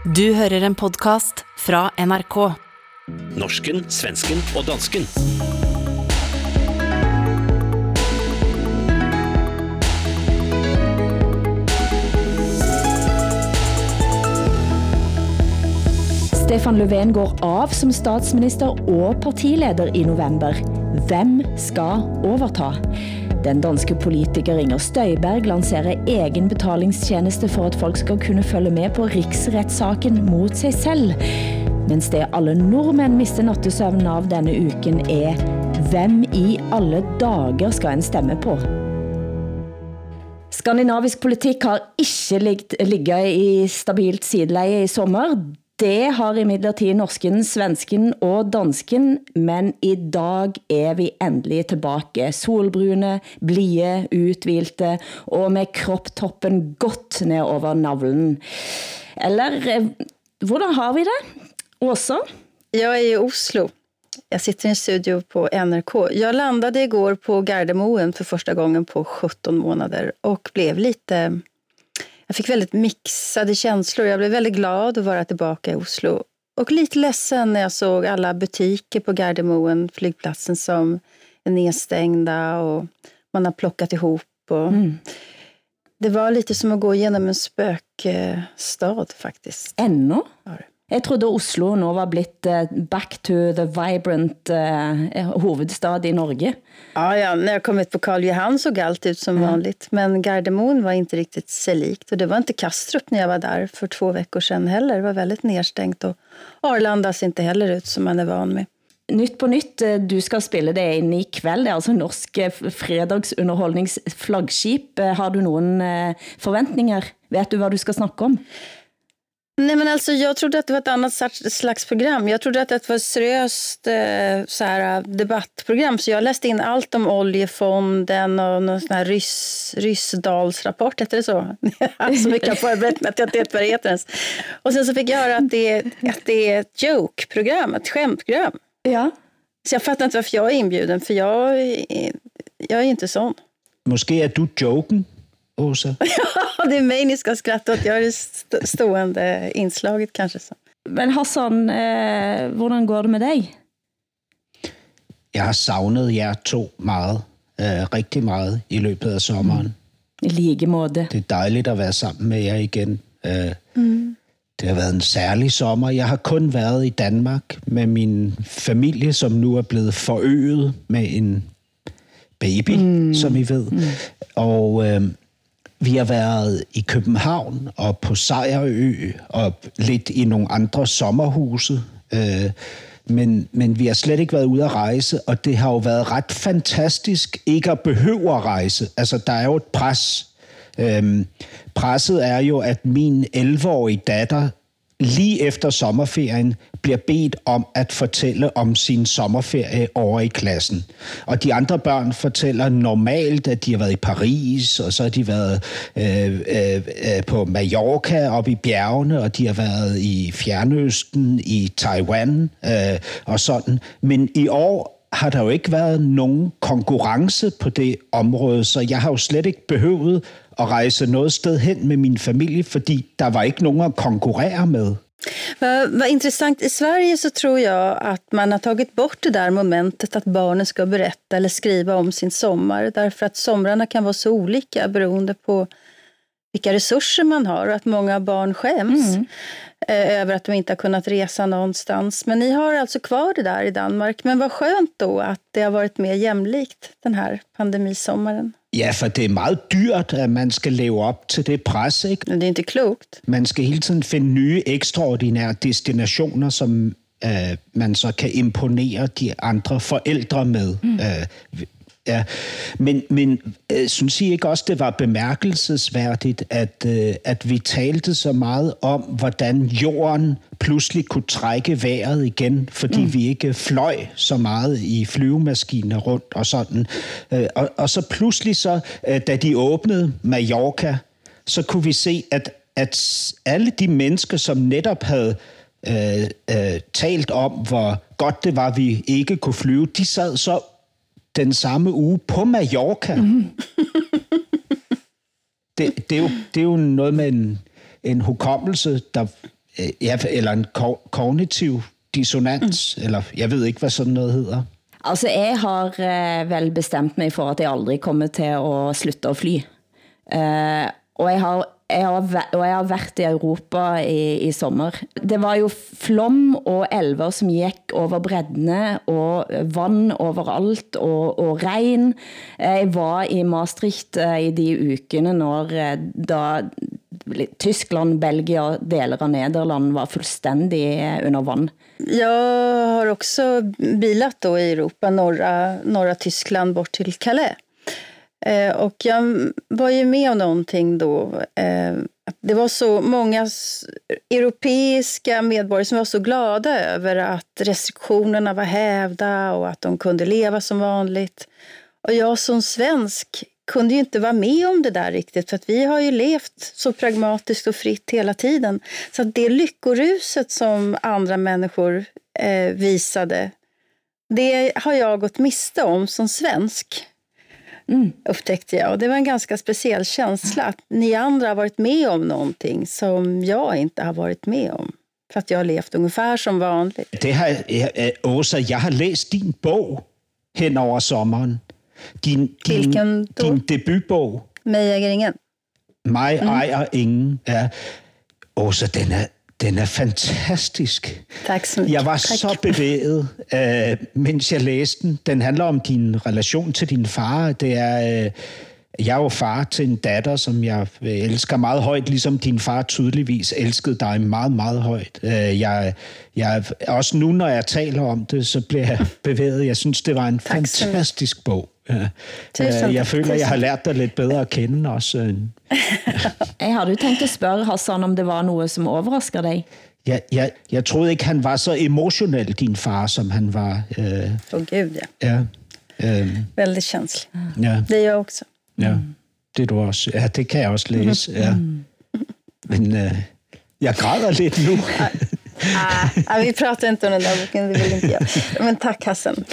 Du hører en podcast fra NRK. Norsken, svensken og dansken. Stefan Löfven går av som statsminister og partileder i november. Hvem skal overta? Den danske politiker Inger Støjberg lancerer egen betalingstjeneste for at folk skal kunne følge med på riksretssaken mot sig selv. Mens det alle nordmænd mister nattesøvn av denne uken er, hvem i alle dager skal en stemme på? Skandinavisk politik har ikke ligget, ligget i stabilt sideleje i sommer. Det har imidlertid norsken, svensken og dansken, men i dag er vi endelig tilbage. Solbrune, blie, utvilte og med kropptoppen godt ned over navlen. Eller, eh, hvordan har vi det? Åsa? Jag är i Oslo. Jag sitter i en studio på NRK. Jag landade igår på Gardermoen för första gången på 17 månader och blev lite... Jag fick väldigt mixade känslor. Jag blev väldigt glad att vara tillbaka i Oslo. Och lite ledsen när jag såg alla butiker på Gardermoen, flygplatsen som är nedstängda och man har plockat ihop. Och mm. Det var lite som att gå igenom en spökstad faktiskt. Ännu? Ja. Jeg trodde Oslo nå var blitt uh, back to the vibrant uh, hovedstad i Norge. Ja, ja, när jag kom ut på Karl Johan såg allt ut som vanligt. Men Gardermoen var inte riktigt sig likt. Och det var inte Kastrup när jag var där för två veckor sedan heller. Det var väldigt nedstängt. Och Arlanda ser inte heller ut som man är van med. Nytt på nytt, du skal spille det ind i kväll. Det er altså norsk fredagsunderholdningsflaggskip. Har du nogen forventninger? Vet du, hvad du skal snakke om? Nej, men alltså, jag trodde att det var ett annat slags program. Jag trodde att det var ett seriöst eh, så här, debattprogram. Så jag läste in allt om oljefonden och någon sån här ryss, ryssdalsrapport, heter det så? så mycket har förberett mig att jag inte vet vad det heter ens. Och sen så fick jag höra att det, är, att det är ett joke-program, ett skämtprogram. Ja. Så jag fattar inte varför jag är inbjuden, för jag, är, jag är inte sån. Måske er du joken? Åsa? ja, det är mig ni ska skratta åt. Jag är det stående inslaget kanske. Så. Men Hassan, eh, hvordan går det med dig? Jeg har savnet jer to meget, eh, rigtig meget i løbet af sommeren. Mm. I lige måde. Det er dejligt at være sammen med jer igen. Eh, mm. Det har været en særlig sommer. Jeg har kun været i Danmark med min familie, som nu er blevet forøget med en baby, mm. som I ved. Mm. Og øh, vi har været i København og på Sejrø og lidt i nogle andre sommerhuse. Øh, men, men vi har slet ikke været ude at rejse, og det har jo været ret fantastisk ikke at behøve at rejse. Altså, der er jo et pres. Øhm, presset er jo, at min 11-årige datter lige efter sommerferien bliver bedt om at fortælle om sin sommerferie over i klassen. Og de andre børn fortæller normalt, at de har været i Paris, og så har de været øh, øh, øh, på Mallorca op i bjergene, og de har været i Fjernøsten, i Taiwan øh, og sådan. Men i år har der jo ikke været nogen konkurrence på det område, så jeg har jo slet ikke behøvet at rejse noget sted hen med min familie, fordi der var ikke nogen at konkurrere med. Vad, vad intressant. I Sverige så tror jag att man har tagit bort det där momentet att barnen ska berätta eller skriva om sin sommar. Därför att somrarna kan vara så olika beroende på vilka resurser man har och att många barn skäms mm. eh, över att de inte har kunnat resa någonstans. Men ni har alltså kvar det där i Danmark. Men vad skönt då att det har varit mer jämlikt den här pandemisommaren. Ja, for det er meget dyrt, at man skal leve op til det pres, ikke? Men det er ikke klogt. Man skal hele tiden finde nye ekstraordinære destinationer, som øh, man så kan imponere de andre forældre med. Mm. Øh, Ja, men, men øh, synes I ikke også, det var bemærkelsesværdigt, at, øh, at vi talte så meget om, hvordan jorden pludselig kunne trække vejret igen, fordi mm. vi ikke fløj så meget i flyvemaskiner rundt og sådan. Øh, og, og så pludselig så, øh, da de åbnede Mallorca, så kunne vi se, at, at alle de mennesker, som netop havde øh, øh, talt om, hvor godt det var, vi ikke kunne flyve, de sad så den samme uge på Mallorca. Mm. det, det, er jo, det er jo noget med en, en hukommelse, der øh, ja, eller en ko- kognitiv dissonans, mm. eller jeg ved ikke, hvad sådan noget hedder. Altså, jeg har eh, vel bestemt mig for, at jeg aldrig kommer til at slutte at fly. Eh, og jeg har jeg har, og jeg har været i Europa i, i sommer. Det var jo flom og elver som gik over breddene, og vand overalt, og, og regn. Eh, jeg var i Maastricht eh, i de ukene, når eh, da Tyskland, Belgia, deler av Nederland var fuldstændig under vand. Jag har också bilat då i Europa, norra, norra Tyskland bort till Calais. Eh, och jag var ju med om någonting då. Eh, det var så många europeiska medborgare som var så glada över att restriktionerna var hävda och att de kunde leva som vanligt. Och jag som svensk kunde ju inte vara med om det där riktigt för att vi har ju levt så pragmatiskt och fritt hela tiden. Så att det lyckoruset som andra människor eh, visade, det har jag gått miste om som svensk. Upptäckte jag. Och det var en ganska speciell känsla att ni andra har varit med om någonting som jag inte har varit med om. För att jag har levt ungefär som vanligt. Det har, jeg- øh, Åsa, jeg har læst din bog hen over sommeren. Din, din, då? din debutbog, Mig äger ingen. Mig mm. ejer ingen. Ja. Åsa, den er, den er fantastisk. Tack så. Jeg var Tack. så bevæget, øh, mens jeg læste den. Den handler om din relation til din far. Det er, øh, jeg er jo far til en datter, som jeg øh, elsker meget højt, ligesom din far tydeligvis elskede dig meget, meget højt. Øh, jeg, jeg, også nu, når jeg taler om det, så bliver jeg bevæget. Jeg synes, det var en Tak fantastisk bog. Øh, Jeg føler, jeg har lært dig lidt bedre at kende også. øh. Jeg havde jo tænkt at spørge Hassan, om det var noget, som overrasker dig. Jeg, jeg, jeg troede ikke, han var så emotionel, din far, som han var. Øh, Åh gud ja. ja. Øh, Väldigt känslig. ja. Det är jag också. Ja, det er du også. Ja, det kan jeg også læse. Ja. Men øh, jeg græder lidt nu. Ah, vi pratar inte om den där boken, det vill inte jag. Men tack Hassan.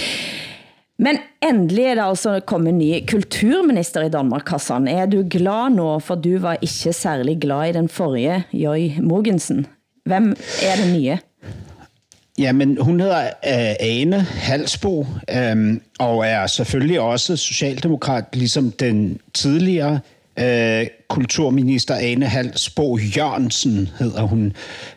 Men endelig er det altså kommet en ny kulturminister i Danmark, Hassan. Er du glad nå, for du var ikke særlig glad i den forrige, Jøj Mogensen? Hvem er den nye? Jamen, hun hedder uh, Ane Halsbo, um, og er selvfølgelig også socialdemokrat, ligesom den tidligere øh, kulturminister Ane Halsbo Jørgensen hedder hun.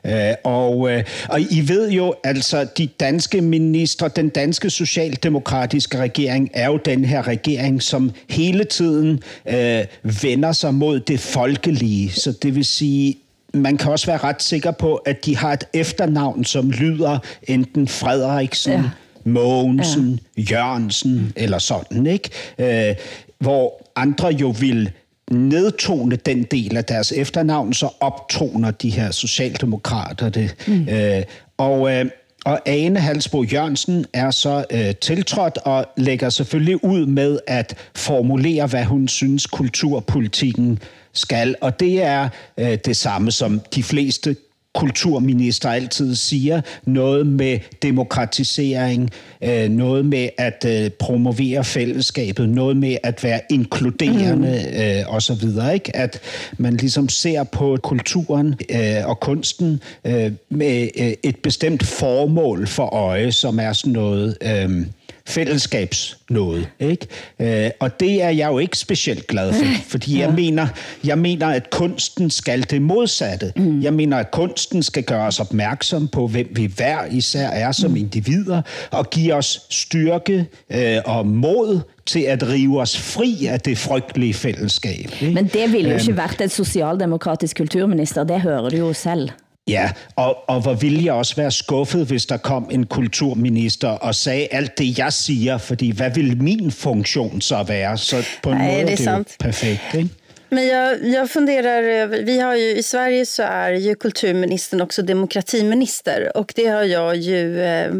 Øh, og, øh, og I ved jo, altså de danske ministre, den danske socialdemokratiske regering er jo den her regering, som hele tiden øh, vender sig mod det folkelige. Så det vil sige, man kan også være ret sikker på, at de har et efternavn, som lyder enten Frederiksen, ja. Mogensen, ja. Jørgensen eller sådan, ikke? Øh, hvor andre jo vil nedtone den del af deres efternavn, så optoner de her socialdemokrater det. Mm. Øh, og, øh, og Ane Halsbo Jørgensen er så øh, tiltrådt og lægger selvfølgelig ud med at formulere, hvad hun synes kulturpolitikken skal. Og det er øh, det samme, som de fleste kulturminister altid siger. Noget med demokratisering, øh, noget med at øh, promovere fællesskabet, noget med at være inkluderende mm. øh, og så videre. Ikke? At man ligesom ser på kulturen øh, og kunsten øh, med øh, et bestemt formål for øje, som er sådan noget... Øh, fællesskabsnået. Ikke? Øh, og det er jeg jo ikke specielt glad for, fordi jeg, mener, jeg mener, at kunsten skal det modsatte. Mm. Jeg mener, at kunsten skal gøre os opmærksom på, hvem vi hver især er som individer, og give os styrke øh, og mod til at rive os fri af det frygtelige fællesskab. Ikke? Men det ville jo ikke været et socialdemokratisk kulturminister, det hører du jo selv. Ja, og, og hvor ville jeg også være skuffet, hvis der kom en kulturminister og sagde alt det, jeg siger, fordi hvad vil min funktion så være? Så på en Nej, måde det er det jo sant. perfekt, ikke? Men jag, jag funderar över, vi har ju, i Sverige så är ju kulturministern också demokratiminister och det har jag ju eh,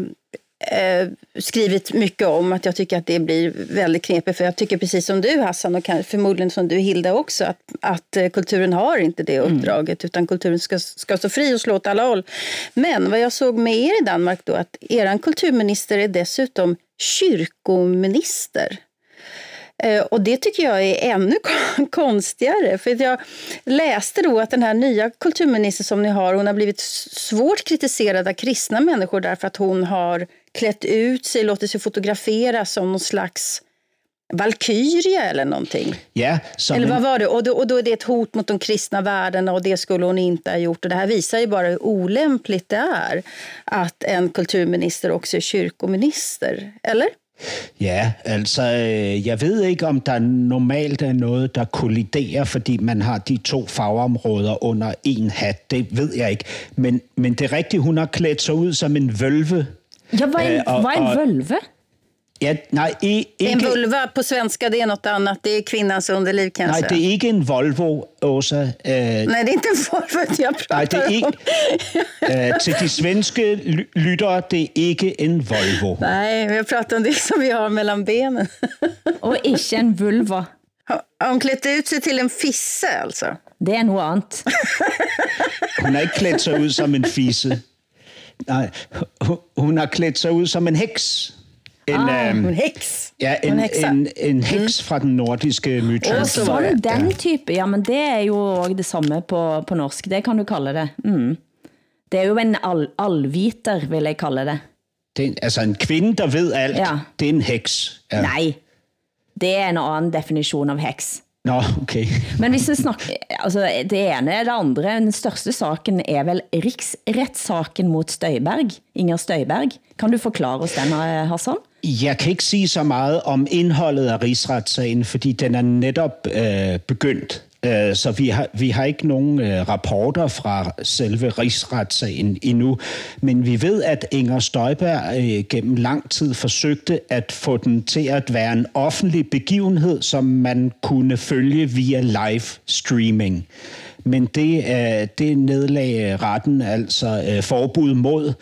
eh, skrivit mycket om att jag tycker att det blir väldigt knepigt för jag tycker precis som du Hassan och kanske förmodligen som du Hilda också att, att eh, kulturen har inte det uppdraget utan kulturen ska, ska stå fri och slå åt alla håll. Men vad jag såg med er i Danmark då att eran kulturminister är dessutom kyrkominister. Eh, och det tycker jag är ännu konstigare. För jag läste då att den här nya kulturministern som ni har, hon har blivit svårt kritiserad av kristna människor därför att hon har klätt ut sig, låtit sig fotograferas som någon slags Valkyria eller någonting. Ja, eller vad var det? Och då, och då är det ett hot mot de kristna värdena och det skulle hon inte ha gjort. Och det här visar ju bara hur olämpligt det är att en kulturminister också är kyrkominister. Eller? Ja, altså, jeg ved ikke, om der normalt er noget, der kolliderer, fordi man har de to fagområder under en hat. Det ved jeg ikke. Men, men det er rigtigt, hun har klædt sig ud som en vølve. Ja, vad är en, øh, vad är en völve? Ja, nej, ikke, en vulva på svenska, det är något annat. Det är kvinnans underliv kanske. Nej, det är inte en Volvo, Åsa. Uh, nej, det är inte en Volvo jag pratar nej, det är ikke, uh, Till de svenska lyttere, det är inte en Volvo. Nej, jag pratar om det som vi har mellan benen. Och inte en vulva. Har hon klätt ut sig till en fisse alltså? Det är något annat. hon har inte klätt sig ut som en fisse. Nej, hon har klædt sig ud som en heks. En, ah, um, en heks. Ja, en, en, en, en heks mm. fra den nordiske mytologi. Sånn, den type, ja, men det er jo også det samme på, på norsk, det kan du kalde det. Mm. Det er jo en al alviter, vil jeg kalde det. det er, altså en kvinde, der ved alt, ja. det er en heks. Ja. Nej, det er en anden definition av heks. Nå, okay. Men hvis vi snakker, altså det ene er det andre, den største saken er vel riksretssaken mot Støyberg, Inger Støyberg. Kan du forklare oss den, Hassan? Jeg kan ikke sige så meget om indholdet af rigsretssagen, fordi den er netop øh, begyndt. Øh, så vi har, vi har ikke nogen øh, rapporter fra selve rigsretssagen endnu, men vi ved, at Inger Støjberg øh, gennem lang tid forsøgte at få den til at være en offentlig begivenhed, som man kunne følge via live streaming men det, øh, det nedlagde øh, retten altså øh, forbud mod.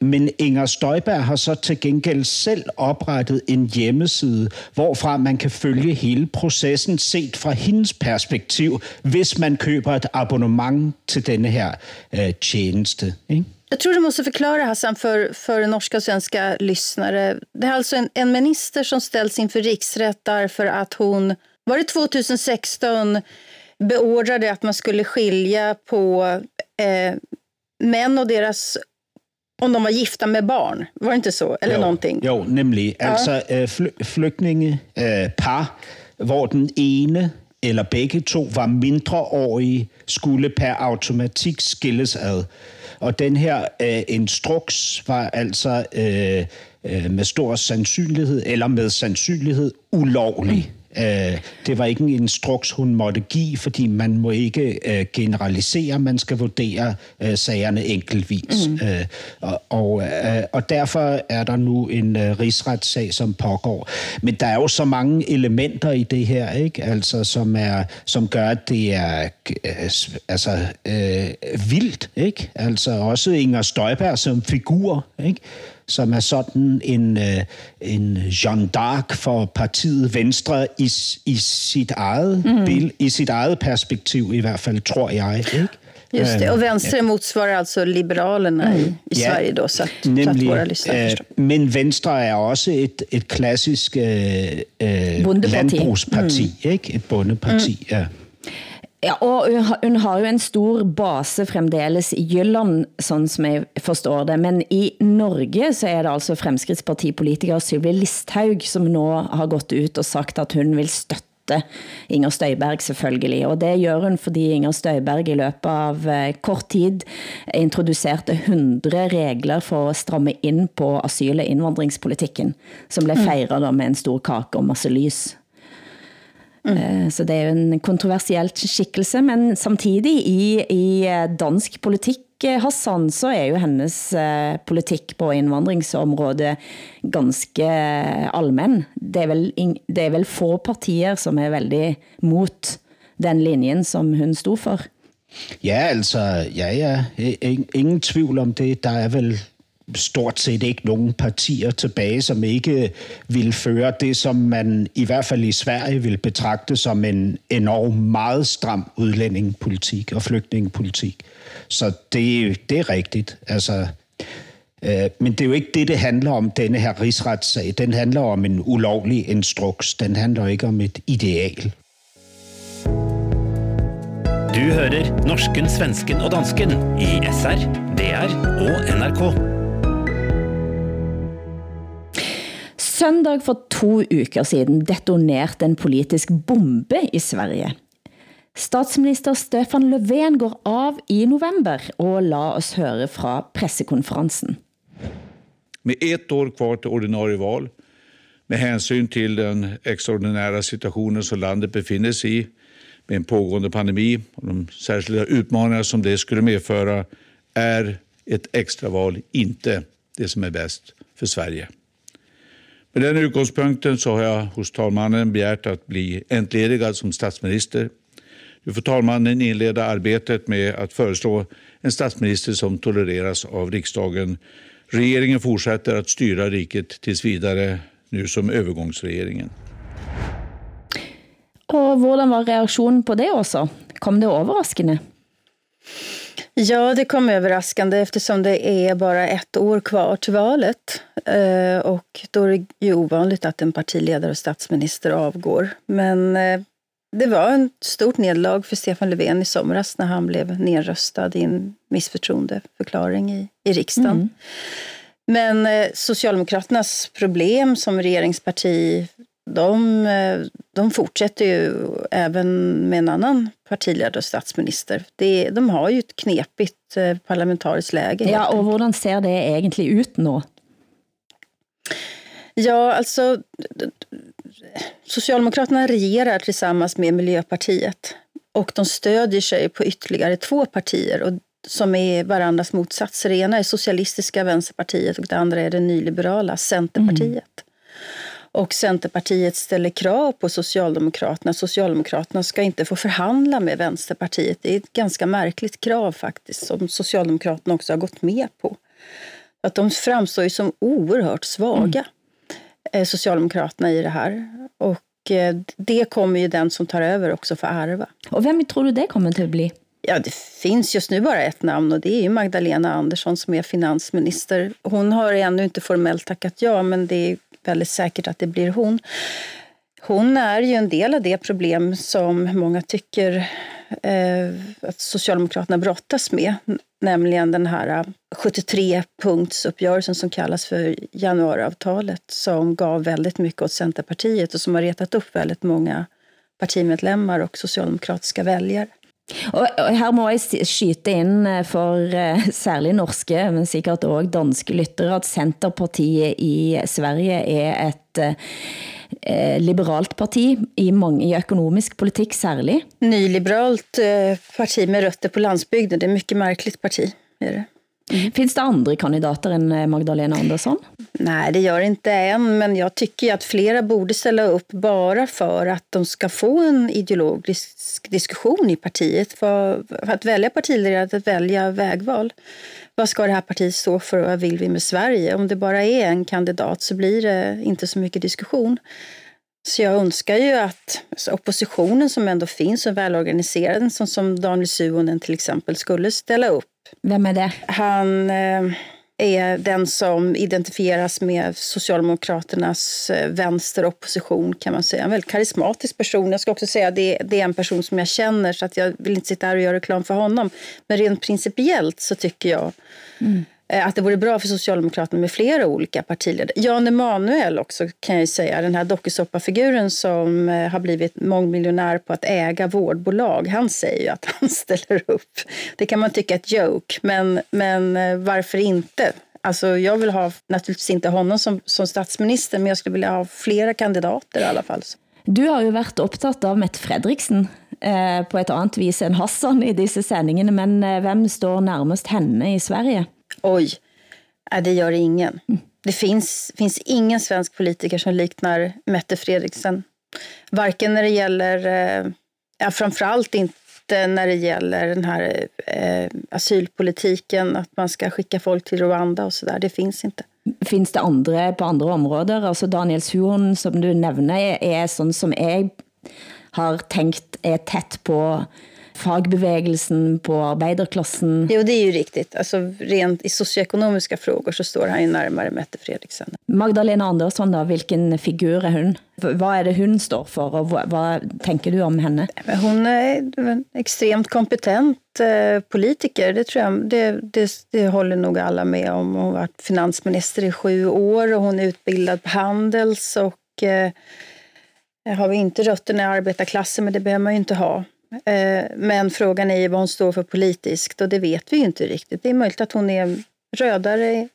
Men Inger Støjberg har så til gengæld selv oprettet en hjemmeside, hvorfra man kan følge hele processen set fra hendes perspektiv, hvis man køber et abonnement til denne her tjeneste. Ikke? Jag tror du måste förklara, Hassan, för, för norska och svenska lyssnare. Det är alltså en, en minister som ställs inför riksrätt därför att hon, var det 2016, beordrade att man skulle skilja på eh, män och deras om de var gifta med barn. Var det inte så? Eller jo, någonting? Jo, nemlig. Ja. Altså øh, fly, flygtninge, øh, par, hvor den ene eller begge to var mindreårige, skulle per automatik skilles ad. Og den her øh, instruks var altså øh, øh, med stor sandsynlighed, eller med sandsynlighed, ulovlig. Øh, det var ikke en instruks, hun måtte give, fordi man må ikke øh, generalisere, man skal vurdere øh, sagerne enkeltvis. Mm. og, og, og derfor er der nu en rigsretssag, som pågår. Men der er jo så mange elementer i det her, ikke? Altså, som, er, som gør, at det er altså, øh, vildt. Ikke? Altså også Inger Støjberg som figur. Ikke? Som er sådan en, øh, en Jean d'Arc for partiet Venstre i, i, sit eget mm. bil, i sit eget perspektiv i hvert fald, tror jeg. Ikke? Just det, och vänster ja. motsvarar alltså Liberalerna mm. i, i ja, Sverige då, så att, nemlig, så att våra lyssnare øh, Men Venstre er også et, et klassisk øh, øh, landbrugsparti, mm. ikke? Et bundeparti, mm. ja. Ja, og hun har jo en stor base fremdeles i Jylland, sådan som jeg forstår det. Men i Norge så er det altså Fremskrittspartipolitiker Sylvie Listhaug, som nå har gått ut og sagt, at hun vil støtte Inger Støjberg selvfølgelig. Og det gør hun, fordi Inger Støjberg i løbet av eh, kort tid introducerte 100 regler for at stramme ind på asyl- og indvandringspolitikken, som blev fejret med en stor kake og masse lys. Mm. Så det er jo en kontroversielt skikkelse, men samtidig i, i eh, dansk politik, eh, Hassan, så er jo hennes politik på indvandringsområdet ganske allmän. Det er, vel, det er vel få partier, som er veldig mot den linjen, som hun stod for. Ja, altså, ja, ja. Ingen tvivl om det. Der er vel stort set ikke nogen partier tilbage, som ikke vil føre det, som man i hvert fald i Sverige vil betragte som en enorm meget stram udlændingepolitik og flygtningepolitik. Så det, det er rigtigt. Altså, Øh, men det er jo ikke det, det handler om, denne her rigsretssag. Den handler om en ulovlig instruks. Den handler ikke om et ideal. Du hører norsken, svensken og dansken i SR, DR og NRK. Søndag for to uker siden detonerte en politisk bombe i Sverige. Statsminister Stefan Löfven går av i november, og la oss høre fra pressekonferensen. Med ett år kvar till ordinarie val, med hänsyn till den extraordinära situationen som landet befinner sig i, med en pågående pandemi och de särskilda utmaningar som det skulle medföra, är ett extraval inte det som är bäst för Sverige. Med den utgångspunkten så har jag hos talmannen begärt att bli entledigad som statsminister. Nu får talmannen inleda arbetet med att föreslå en statsminister som tolereras av riksdagen. Regeringen fortsätter att styra riket tills vidare, nu som övergångsregeringen. Och hvordan var reaktionen på det också? Kom det overraskende? Ja, det kom överraskande eftersom det är bara ett år kvar till valet. Eh, och då är det ju ovanligt att en partiledare och statsminister avgår. Men eh, det var en stort nedlag för Stefan Löfven i somras när han blev nedröstad i en missförtroendeförklaring i, i riksdagen. Mm. Men eh, Socialdemokraternas problem som regeringsparti de, de fortsätter ju även med en annan partiledare och statsminister. Det, de har ju ett knepigt eh, parlamentariskt läge. Ja, och hur ser det egentligen ut nu? Ja, alltså Socialdemokraterna regerar tillsammans med Miljöpartiet och de stödjer sig på ytterligare två partier och som är varandras motsatser. Det ena är Socialistiska Vänsterpartiet och det andra är det nyliberala Centerpartiet. Mm. Och Centerpartiet ställer krav på Socialdemokraterna. Socialdemokraterna ska inte få förhandla med Vänsterpartiet. Det är ett ganska märkligt krav faktiskt som Socialdemokraterna också har gått med på. Att de framstår ju som oerhört svaga, mm. Socialdemokraterna i det här. Och eh, det kommer ju den som tar över också få ärva. Och vem tror du det kommer att bli? Ja, det finns just nu bara ett namn och det är ju Magdalena Andersson som är finansminister. Hon har ännu inte formellt tackat ja, men det är väldigt säkert att det blir hon. Hon är ju en del av det problem som många tycker eh, att Socialdemokraterna brottas med, nämligen den här eh, 73-punktsuppgörelsen som kallas för januariavtalet som gav väldigt mycket åt Centerpartiet och som har retat upp väldigt många partimedlemmar och socialdemokratiska väljare. Og, og her må jeg skyte ind eh, for eh, særligt norske, men sikkert også danske lyttere, at Centerpartiet i Sverige er et eh, liberalt parti i, mange, i økonomisk politik særligt. Nyliberalt parti med røtter på landsbygden, det er mycket märkligt parti. Är det. Mm. Finns det andra kandidater än eh, Magdalena Andersson? Nej, det gör inte än, men jag tycker att flera borde ställa upp bara för att de ska få en ideologisk diskussion i partiet. För, för att välja partiledare, att välja vägval. Vad ska det här partiet stå för och vad vill vi med Sverige? Om det bara är en kandidat så blir det inte så mycket diskussion. Så jag önskar ju att oppositionen som ändå finns och välorganiserad, som, som Daniel Suonen till exempel, skulle ställa upp vem är det? Han eh, är den som identifieras med Socialdemokraternas eh, vänsteropposition kan man säga. En väldigt karismatisk person. Jag ska också säga det, det är en person som jag känner så att jag vill inte sitta här och göra reklam för honom. Men rent principiellt så tycker jag mm. Eh, att det vore bra för Socialdemokraterna med flera olika partiledare. Jan Emanuel också kan jag säga, den här dokusåpafiguren som eh, har blivit mångmiljonär på att äga vårdbolag. Han säger ju att han ställer upp. Det kan man tycka är ett joke, men, men eh, varför inte? Alltså, jag vill ha naturligtvis inte honom som, som statsminister, men jag skulle vilja ha flera kandidater i alla fall. Du har ju varit upptatt av Mette Fredriksen eh, på ett annat vis än Hassan i dessa sändningarna, men vem står närmast henne i Sverige? Oj, Nej, det gör ingen. Det finns, finns ingen svensk politiker som liknar Mette Fredriksen. Varken när det gäller, eh, ja, framförallt inte när det gäller den här eh, asylpolitiken, att man ska skicka folk till Rwanda och sådär. Det finns inte. Finns det andre på andra områden? Alltså Daniel Suhon, som du nämner, är, är sån som jag har tänkt är tätt på fagbevægelsen, på arbeiderklassen? Jo, det är ju riktigt. Alltså, rent i socioekonomiska frågor så står han ju närmare Mette Fredriksen. Magdalena Andersson då, vilken figur är hun? Vad är det hun står för och vad, vad tänker du om henne? Hon är en extremt kompetent eh, politiker, det tror jag. Det, det, det håller nog alla med om. Hon har varit finansminister i sju år och hon är utbildad på Handels och eh, har vi inte rötterna i arbetarklassen, men det behöver man ju inte ha. Eh, men frågan är ju vad hon står för politiskt och det vet vi ju inte riktigt. Det är möjligt att hon är rödare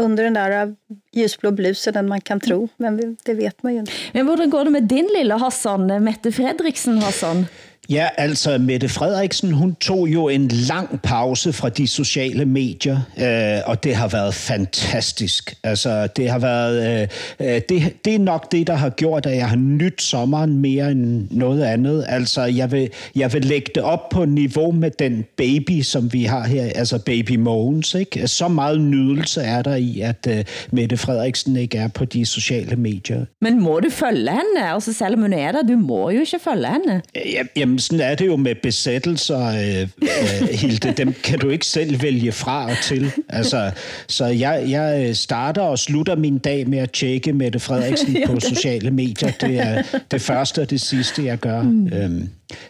under den där eh, ljusblå blusen än man kan tro, men det vet man ju inte. Men hur går det med din lilla Hassan, eh, Mette Fredriksen Hassan? Ja, altså Mette Frederiksen, hun tog jo en lang pause fra de sociale medier, øh, og det har været fantastisk. Altså, det har været, øh, øh, det, det er nok det, der har gjort, at jeg har nyt sommeren mere end noget andet. Altså, jeg vil, jeg vil lægge det op på niveau med den baby, som vi har her, altså baby Mogens, ikke? Så meget nydelse er der i, at øh, Mette Frederiksen ikke er på de sociale medier. Men må du følge henne? Altså, selv om hun er der, du må jo ikke følge henne. Ja, jamen, sådan er det jo med besættelser, øh, øh, Hilde. Dem kan du ikke selv vælge fra og til. Altså, så jeg, jeg starter og slutter min dag med at tjekke Mette Frederiksen på sociale medier. Det er det første og det sidste, jeg gør mm. øhm,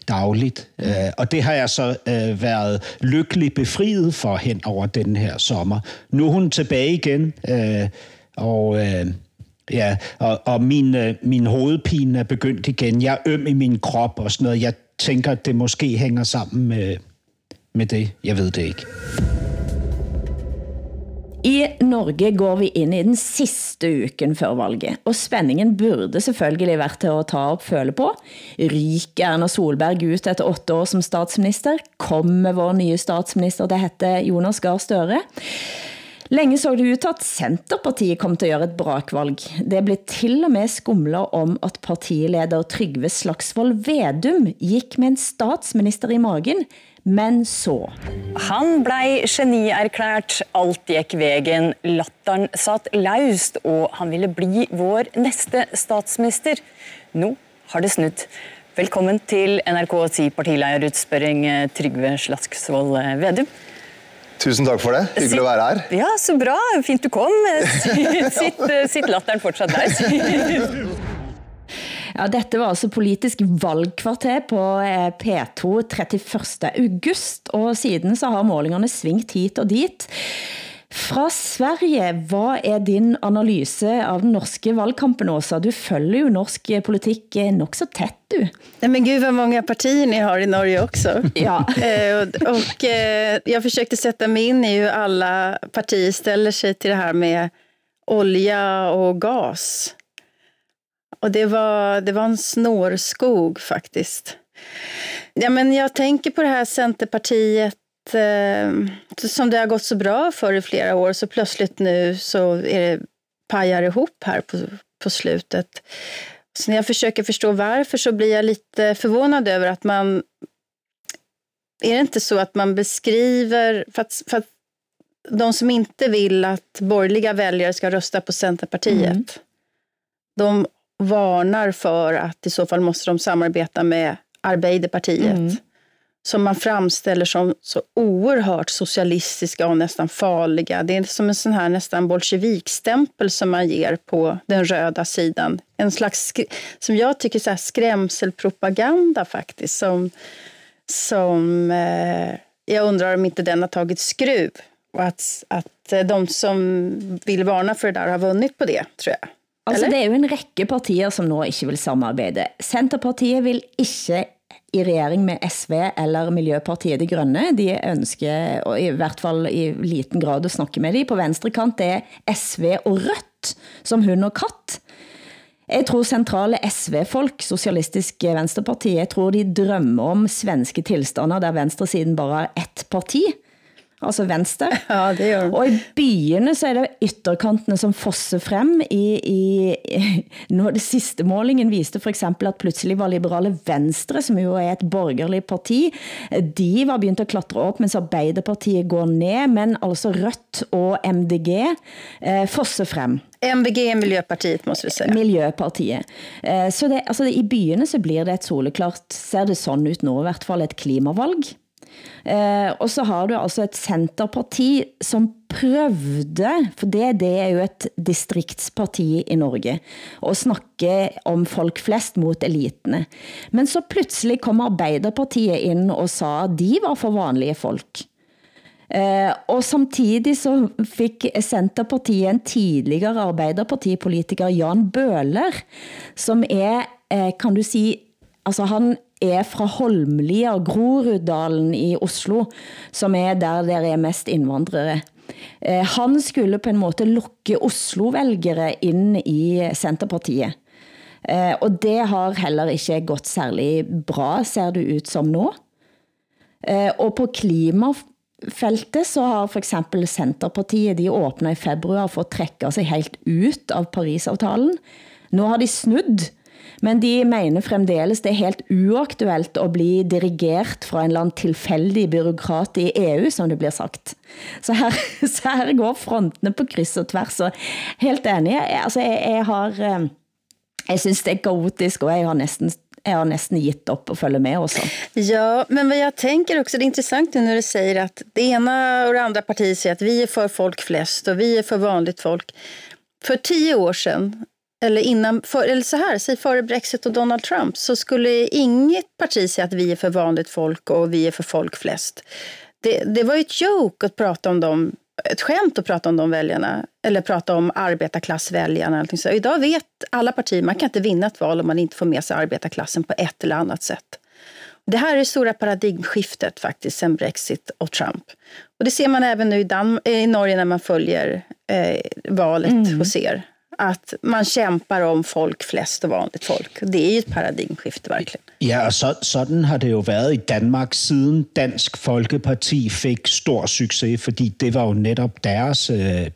dagligt. Øh, og det har jeg så øh, været lykkelig befriet for hen over den her sommer. Nu er hun tilbage igen, øh, og... Øh, Ja, og, og min, øh, min hovedpine er begyndt igen. Jeg er øm i min krop og sådan noget. Jeg tænker, at det måske hænger sammen med, med det. Jeg ved det ikke. I Norge går vi ind i den sidste uken før valget, og spændingen burde selvfølgelig være til at ta op føle på. Ryker Erna Solberg ut efter åtte år som statsminister? Kommer vår nye statsminister det hette Jonas Gahr Støre? Længe så det ut at Centerpartiet kom til at gøre et brakvalg. Det blev til og med skumler om, at partileder Trygve Slagsvold Vedum gik med en statsminister i magen, men så. Han blev genierklært, alt gik vägen, latteren satt laust, og han ville bli vår næste statsminister. Nu har det snudt. Velkommen til NRK 10 partilederutspørring, Trygve Slagsvold Vedum. Tusen takk for det. Hyggelig å være her. Ja, så bra. Fint du kom. Sitt, sitt latteren fortsatt der. Ja, dette var altså politisk valgkvarter på eh, P2 31. august, og siden så har målingerne svingt hit og dit. Fra Sverige, hvad er din analyse av den norske valgkampen, Åsa? Du følger jo norsk politik nok så tæt, du. Nej, men gud vad många partier ni har i Norge också. Ja. eh, och, och eh, jag försökte sätta mig in i hur alla partier ställer sig till det här med olja och gas. Och det var, det var en snårskog faktiskt. Ja, men jag tänker på det här Centerpartiet eh, som det har gått så bra för i flera år så plötsligt nu så är det pajar ihop här på, på slutet. Så när jag försöker förstå varför så blir jag lite förvånad över att man... Är det inte så att man beskriver... För att, för att de som inte vill att borgerliga väljare ska rösta på Centerpartiet, mm. de varnar för att i så fall måste de samarbeta med Arbeiderpartiet. Mm som man framställer som så oerhört socialistiska och nästan farliga. Det är som en sån här nästan bolsjevikstämpel som man ger på den röda sidan. En slags, som jag tycker, så här skrämselpropaganda faktiskt. Som, som eh, jag undrar om inte den har tagit skruv. Och att, att de som vill varna för det där har vunnit på det, tror jag. Altså, det er jo en række partier, som nu ikke vil samarbejde. Centerpartiet vil ikke i regering med SV eller Miljøpartiet De Grønne. De ønsker, og i hvert fall i liten grad, at snakke med dem. På venstre kant det er SV og Rødt, som hund og katt. Jeg tror centrale SV-folk, Socialistisk Venstreparti, jeg tror de drømmer om svenske tilstander, der venstresiden bare er ett parti altså venstre. Ja, det gør. Og i byene så er det ytterkantene som fosser frem. I, i, når det sidste målingen viste for eksempel at pludselig var liberale venstre, som jo er et borgerligt parti, de var begyndt at klatre op, mens Arbeiderpartiet går ned, men altså Rødt og MDG eh, fosser frem. MVG är Miljöpartiet måste vi säga. Miljöpartiet. Eh, Så det, altså, i byene så blir det et soleklart, ser det sådan ut nu, i hvert fall et klimavalg. Eh, og så har du altså et centerparti som prøvde, for det, det er jo et distriktsparti i Norge, at snakke om folk flest mot elitene. Men så pludselig kom Arbeiderpartiet ind og sa, at de var for vanlige folk. Eh, og samtidig så fik Centerpartiet en tidligere Arbeiderpartipolitiker, Jan Bøhler, som er, eh, kan du sige, altså han er fra Holmlia, Groruddalen i Oslo, som er der der er mest indvandrere. Eh, han skulle på en måte lokke Oslo-vælgere ind i Centerpartiet. Eh, og det har heller ikke gått særlig bra, ser det ut som nu. Eh, og på klimafeltet så har for eksempel Centerpartiet, de åbner i februar for at trække sig helt ut av Parisavtalen. Nu har de snudd, men de mener fremdeles det er helt uaktuelt at blive dirigert fra en eller anden tilfældig byråkrat i EU, som det bliver sagt. Så her, så her går frontene på kryds og tværs, og helt enig, jeg, altså jeg, jeg har, eh, jeg synes det er kaotisk, og jeg har næsten jeg har næsten gett op og følge med også. Ja, men vad jag tänker också, det är intressant nu när du säger att det ena och det andra partiet säger att vi är för folk flest och vi är för vanligt folk. För tio år sedan, eller, innan, för, eller så här, säg före Brexit och Donald Trump, så skulle inget parti säga att vi är för vanligt folk och vi är för folk flest. Det, det var ju ett joke att prata om dem, ett skämt att prata om de väljarna, eller prata om arbetarklassväljarna. Allting så. Idag vet alla partier, man kan inte vinna ett val om man inte får med sig arbetarklassen på ett eller annat sätt. Det här är det stora paradigmskiftet faktiskt sen Brexit och Trump. Och det ser man även nu i, Dan i Norge när man följer eh, valet mm. och ser att man kämpar om folk flest och vanligt folk. Det är ju ett paradigmskifte verkligen. Ja, og så, sådan har det jo været i Danmark, siden Dansk Folkeparti fik stor succes, fordi det var jo netop deres... Øh,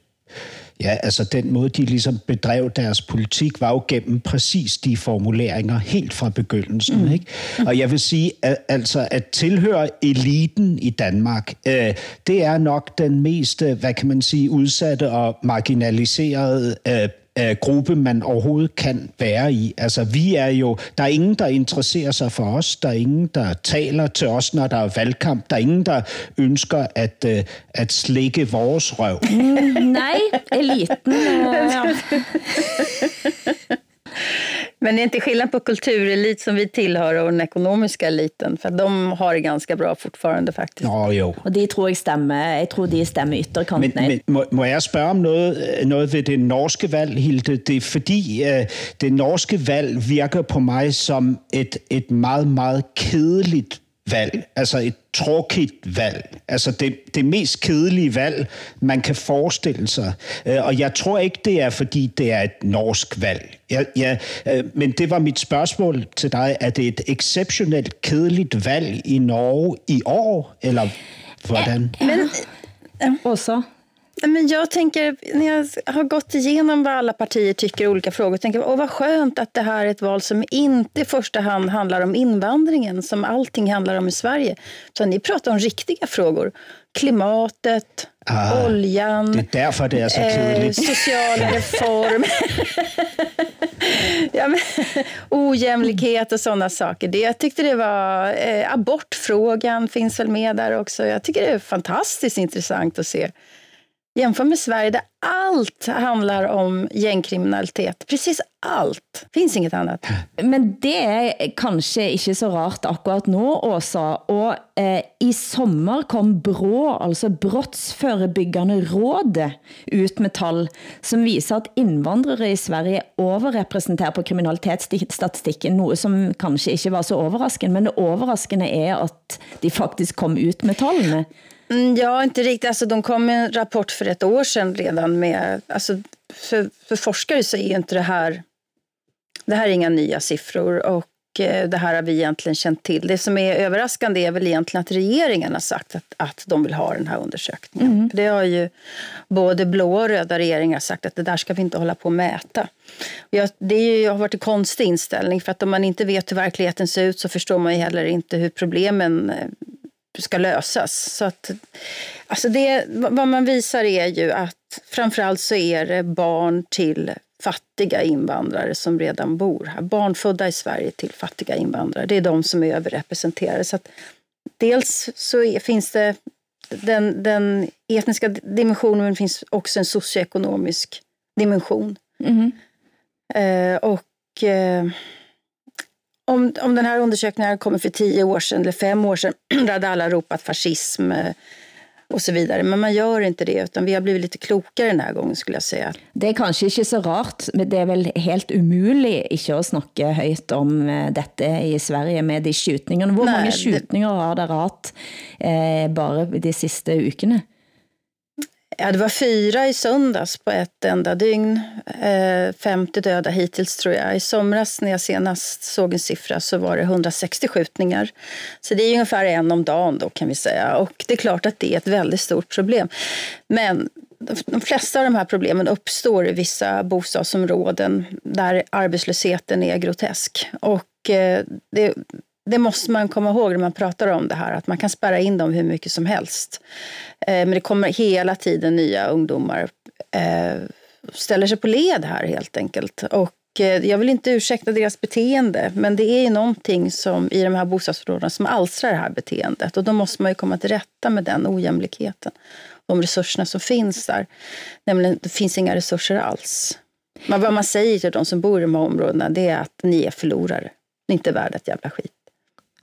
ja, altså den måde, de ligesom bedrev deres politik, var jo gennem præcis de formuleringer helt fra begyndelsen. Mm. Ikke? Og jeg vil sige, at, altså, at tilhøre eliten i Danmark, øh, det er nok den mest, øh, hvad kan man sige, udsatte og marginaliserede øh, øh, gruppe, man overhovedet kan være i. Altså, vi er jo, der er ingen, der interesserer sig for os. Der er ingen, der taler til os, når der er valgkamp. Der er ingen, der ønsker at, øh, at slikke vores røv. Mm, nej, eliten. Øh, ja. Men det är inte skillnad på kulturelit som vi tillhör och den ekonomiska eliten. För de har det ganska bra fortfarande faktiskt. Nå jo. Og det tror jeg stemmer. Jeg tror de stemmer Men, ytterkantene. men må, må jeg spørge om noget, noget ved det norske valg, Hilde? Det er fordi, øh, det norske valg virker på mig som et, et meget, meget kedeligt valg. Altså et tråkigt valg. Altså det, det mest kedelige valg, man kan forestille sig. Øh, Og jeg tror ikke, det er, fordi det er et norsk valg. Ja, ja, øh, men det var mit spørgsmål til dig. Er det et exceptionelt kedeligt valg i Norge i år, eller hvordan? Men, Og så? Men jag tänker, när jag har gått igenom vad alla partier tycker i olika frågor, tänker jag, åh vad skönt att det här är ett val som inte i första hand handlar om invandringen, som allting handlar om i Sverige. Så ni pratar om riktiga frågor. Klimatet, Ah, oljan, Det er derfor, det er så eh, sociala reformer. ja, men, ojämlikhet och sådana saker. Det, jag tyckte det var... Eh, abortfrågan finns väl med där också. Jag tycker det är fantastiskt intressant att se. Jämför med Sverige där allt handlar om gängkriminalitet. Precis allt. Finns inget annat. Men det är kanske inte så rart akkurat nu, Åsa. Och eh, i sommar kom BRÅ, alltså Brottsförebyggande rådet, ut med tal, som visar att invandrare i Sverige överrepresenterar på kriminalitetsstatistiken, något som kanske inte var så överraskande, men det överraskande är att de faktiskt kom ut med talen. Mm, Ja, inte riktigt. Alltså, de kom med en rapport för ett år sedan redan. med... Alltså, för, för forskare så är inte det här... Det här är inga nya siffror. Och eh, det här har vi egentligen känt till. Det som är överraskande är väl egentligen att regeringen har sagt att, att de vill ha den här undersökningen. Mm. Det har ju både blå och röda regeringar sagt att det där ska vi inte hålla på och mäta. Jag, det är ju, har varit en konstig inställning för att om man inte vet hur verkligheten ser ut så förstår man ju heller inte hur problemen eh, ska lösas. Så att, alltså det, vad man visar är ju att framförallt så är det barn till fattiga invandrare som redan bor här. Barn födda i Sverige till fattiga invandrare. Det är de som är överrepresenterade. Så att dels så är, finns det den, den etniska dimensionen men det finns också en socioekonomisk dimension. Mm. Eh, och eh, om, om den här undersökningen kommer för tio år sedan eller fem år sedan, då hade alla ropat fascism eh, och så vidare. Men man gör inte det, utan vi har blivit lite klokare den här gången skulle jag säga. Det är kanske inte så rart, men det är väl helt umuligt inte att snacka högt om eh, detta i Sverige med de skjutningarna. Hur många skjutningar har det rat eh, bara de sista veckorna? Ja, det var fyra i söndags på ett enda dygn. Eh, 50 döda hittills tror jag. I somras när jag senast såg en siffra så var det 160 skjutningar. Så det är ungefär en om dagen då kan vi säga. Och det är klart att det är ett väldigt stort problem. Men de flesta av de här problemen uppstår i vissa bostadsområden där arbetslösheten är grotesk. Och eh, det, det måste man komma ihåg när man pratar om det här, att man kan spärra in dem hur mycket som helst. Eh, men det kommer hela tiden nya ungdomar eh, ställer sig på led här helt enkelt. Och eh, jag vill inte ursäkta deras beteende, men det är ju någonting som i de här bostadsområdena som alstrar det här beteendet. Och då måste man ju komma till rätta med den ojämlikheten. De resurserna som finns där. Nämligen, det finns inga resurser alls. Men vad man säger till de som bor i de här områdena, det är att ni är förlorare. Ni är inte värda ett jävla skit.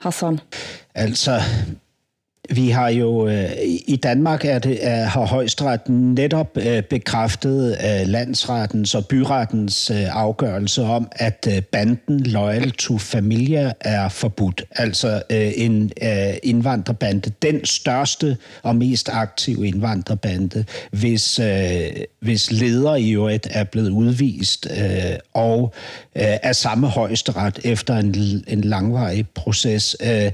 Hassan? Altså, vi har jo øh, i Danmark er det, er, har højesteret netop øh, bekræftet øh, landsrettens og byrettens øh, afgørelse om, at øh, banden Loyal to Familia er forbudt. Altså øh, en øh, indvandrerbande, den største og mest aktive indvandrerbande, hvis, øh, hvis leder i øvrigt er blevet udvist øh, og øh, er samme højesteret efter en, en langvarig proces. Øh,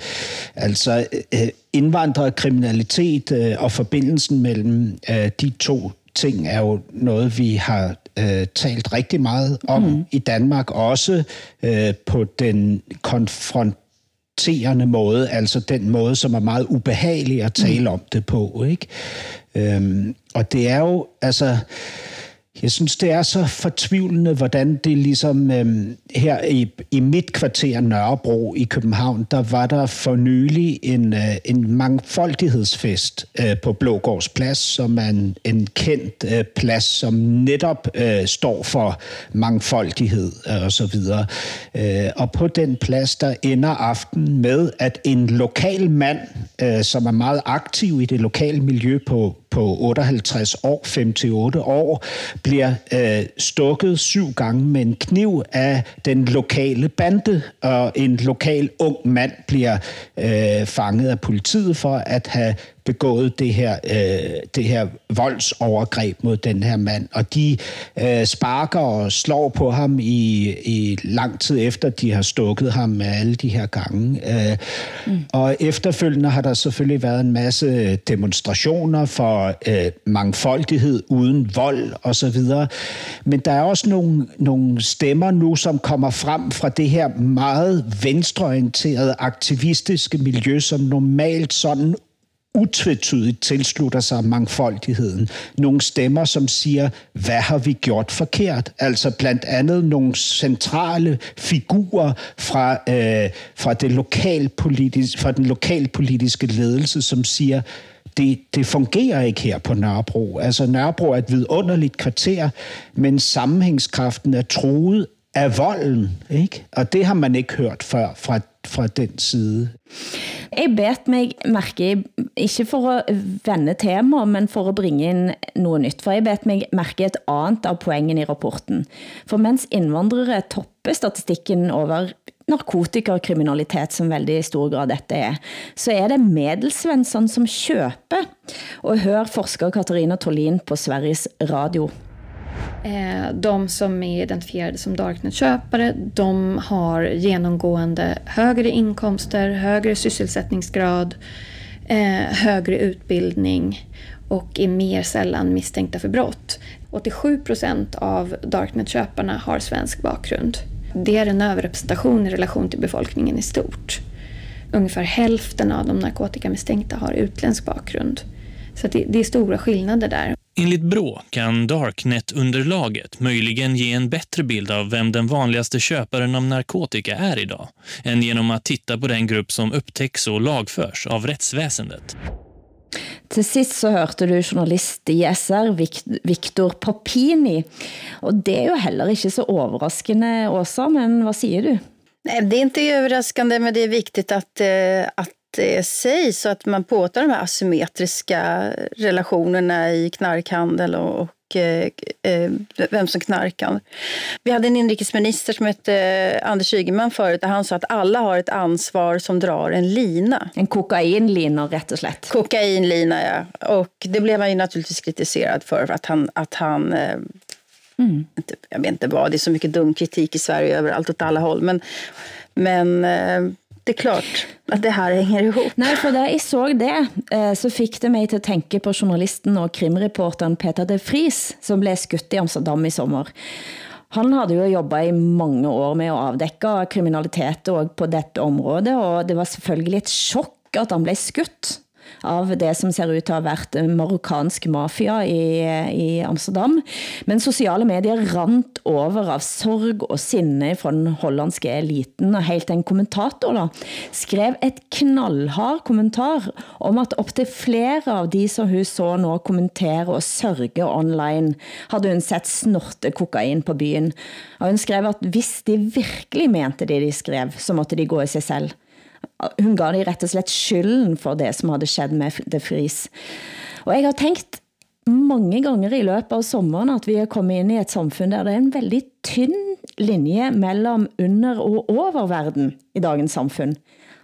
altså øh, indvandrerkriminalitet øh, og forbindelsen mellem øh, de to ting er jo noget, vi har øh, talt rigtig meget om mm. i Danmark, også øh, på den konfronterende måde, altså den måde, som er meget ubehagelig at tale mm. om det på. Ikke? Øhm, og det er jo, altså jeg synes, det er så fortvivlende, hvordan det ligesom øh, her i, i mit kvarter Nørrebro i København, der var der for nylig en, øh, en mangfoldighedsfest øh, på Blågårds Plads, som er en, en kendt øh, plads, som netop øh, står for mangfoldighed øh, og så videre. Øh, og på den plads, der ender aften med, at en lokal mand, øh, som er meget aktiv i det lokale miljø på, på 58 år, 5-8 år, bliver øh, stukket syv gange med en kniv af den lokale bande, og en lokal ung mand bliver øh, fanget af politiet for at have begået det her, øh, det her voldsovergreb mod den her mand. Og de øh, sparker og slår på ham i, i lang tid efter, de har stukket ham med alle de her gange. Øh, mm. Og efterfølgende har der selvfølgelig været en masse demonstrationer for øh, mangfoldighed uden vold osv. Men der er også nogle, nogle stemmer nu, som kommer frem fra det her meget venstreorienterede aktivistiske miljø, som normalt sådan utvetydigt tilslutter sig mangfoldigheden. Nogle stemmer, som siger, hvad har vi gjort forkert? Altså blandt andet nogle centrale figurer fra, øh, fra, det lokalpolitis, fra den lokalpolitiske ledelse, som siger, det, det fungerer ikke her på Nørrebro. Altså Nørrebro er et vidunderligt kvarter, men sammenhængskraften er truet af volden, ikke? Og det har man ikke hørt før fra, fra den side. Jeg bet mig mærke, ikke for at vende tema, men for at bringe ind noget nyt, for jeg bet mig mærke et andet av poengen i rapporten. For mens indvandrere topper statistikken over narkotika og kriminalitet, som veldig stor grad dette er, så er det medelsvensson som køber. Og hør forsker Katarina Tolin på Sveriges Radio. Eh, de som är identifierade som Darknet-köpare, de har genomgående högre inkomster, högre sysselsättningsgrad, eh, högre utbildning och är mer sällan misstänkta för brott. 87 procent av Darknet-köparna har svensk bakgrund. Det är en överrepresentation i relation till befolkningen i stort. Ungefär hälften av de narkotikamisstänkta har utländsk bakgrund. Så det, det är stora skillnader där. Enligt Brå kan Darknet-underlaget möjligen ge en bättre bild av vem den vanligaste köparen av narkotika är idag än genom att titta på den grupp som upptäcks och lagförs av rättsväsendet. Til sist så hørte du journalist i SR, Victor Popini. Og det er jo heller ikke så overraskende, Åsa, men hvad siger du? Nej, det är inte överraskande, men det är viktigt att, eh, att det sägs så att man påtar de här asymmetriska relationerna i knarkhandel och, och eh, eh, vem som knarkar. Vi hade en inrikesminister som hette eh, Anders Ygeman förut där han sa att alla har ett ansvar som drar en lina. En kokainlina rätt och slätt. Kokainlina, ja. Och det blev han ju naturligtvis kritiserad för att han, att han Mm. Jag vet inte vad, det är så mycket dum kritik i Sverige överallt åt alla håll. Men, men det er klart at det her hænger ihop. Nej, for da jeg så det, eh, så fik det mig til at tænke på journalisten og krimreporteren Peter de Vries, som blev skudt i Amsterdam i sommer. Han havde jo jobbet i mange år med at afdække kriminalitet og på dette område, og det var selvfølgelig et chok at han blev skudt av det som ser ut til at have været marokkansk mafia i, i Amsterdam. Men sociale medier rant over av sorg og sinne fra den hollandske eliten, og helt en kommentator da, skrev et knallhard kommentar om at op til flere av de som hun så nå kommentere og sørge online, havde hun sett snorte kokain på byen. Og hun skrev at hvis de virkelig mente det de skrev, så måtte de gå i sig selv hun gav de rett og slett skylden for det som havde skjedd med De Vries. Og jeg har tænkt mange gange i løbet av sommeren at vi er kommet ind i et samfund der det er en veldig tynn linje mellem under- og oververden i dagens samfund.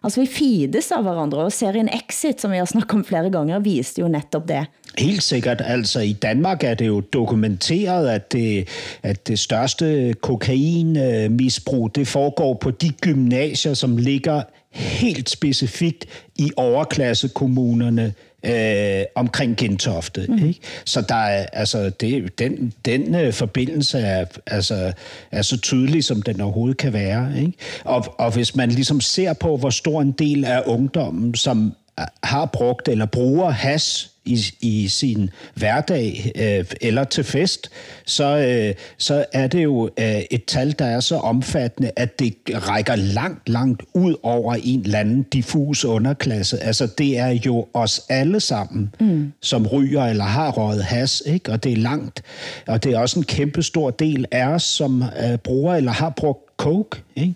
Altså vi fides av hverandre, og serien Exit, som vi har snakket om flere gange, viste jo netop det. Helt sikkert. Altså i Danmark er det jo dokumenteret, at det, at det største kokainmisbrug, det foregår på de gymnasier, som ligger helt specifikt i overklassekommunerne øh, omkring Gentofte. Mm. Ikke? Så der er, altså, det, den, den øh, forbindelse er, altså, er så tydelig, som den overhovedet kan være. Ikke? Og, og hvis man ligesom ser på, hvor stor en del af ungdommen, som har brugt eller bruger has i, i sin hverdag øh, eller til fest, så, øh, så er det jo øh, et tal, der er så omfattende, at det rækker langt, langt ud over en eller anden diffus underklasse. Altså det er jo os alle sammen, mm. som ryger eller har røget has, ikke? og det er langt. Og det er også en kæmpe stor del af os, som øh, bruger eller har brugt coke. Ikke?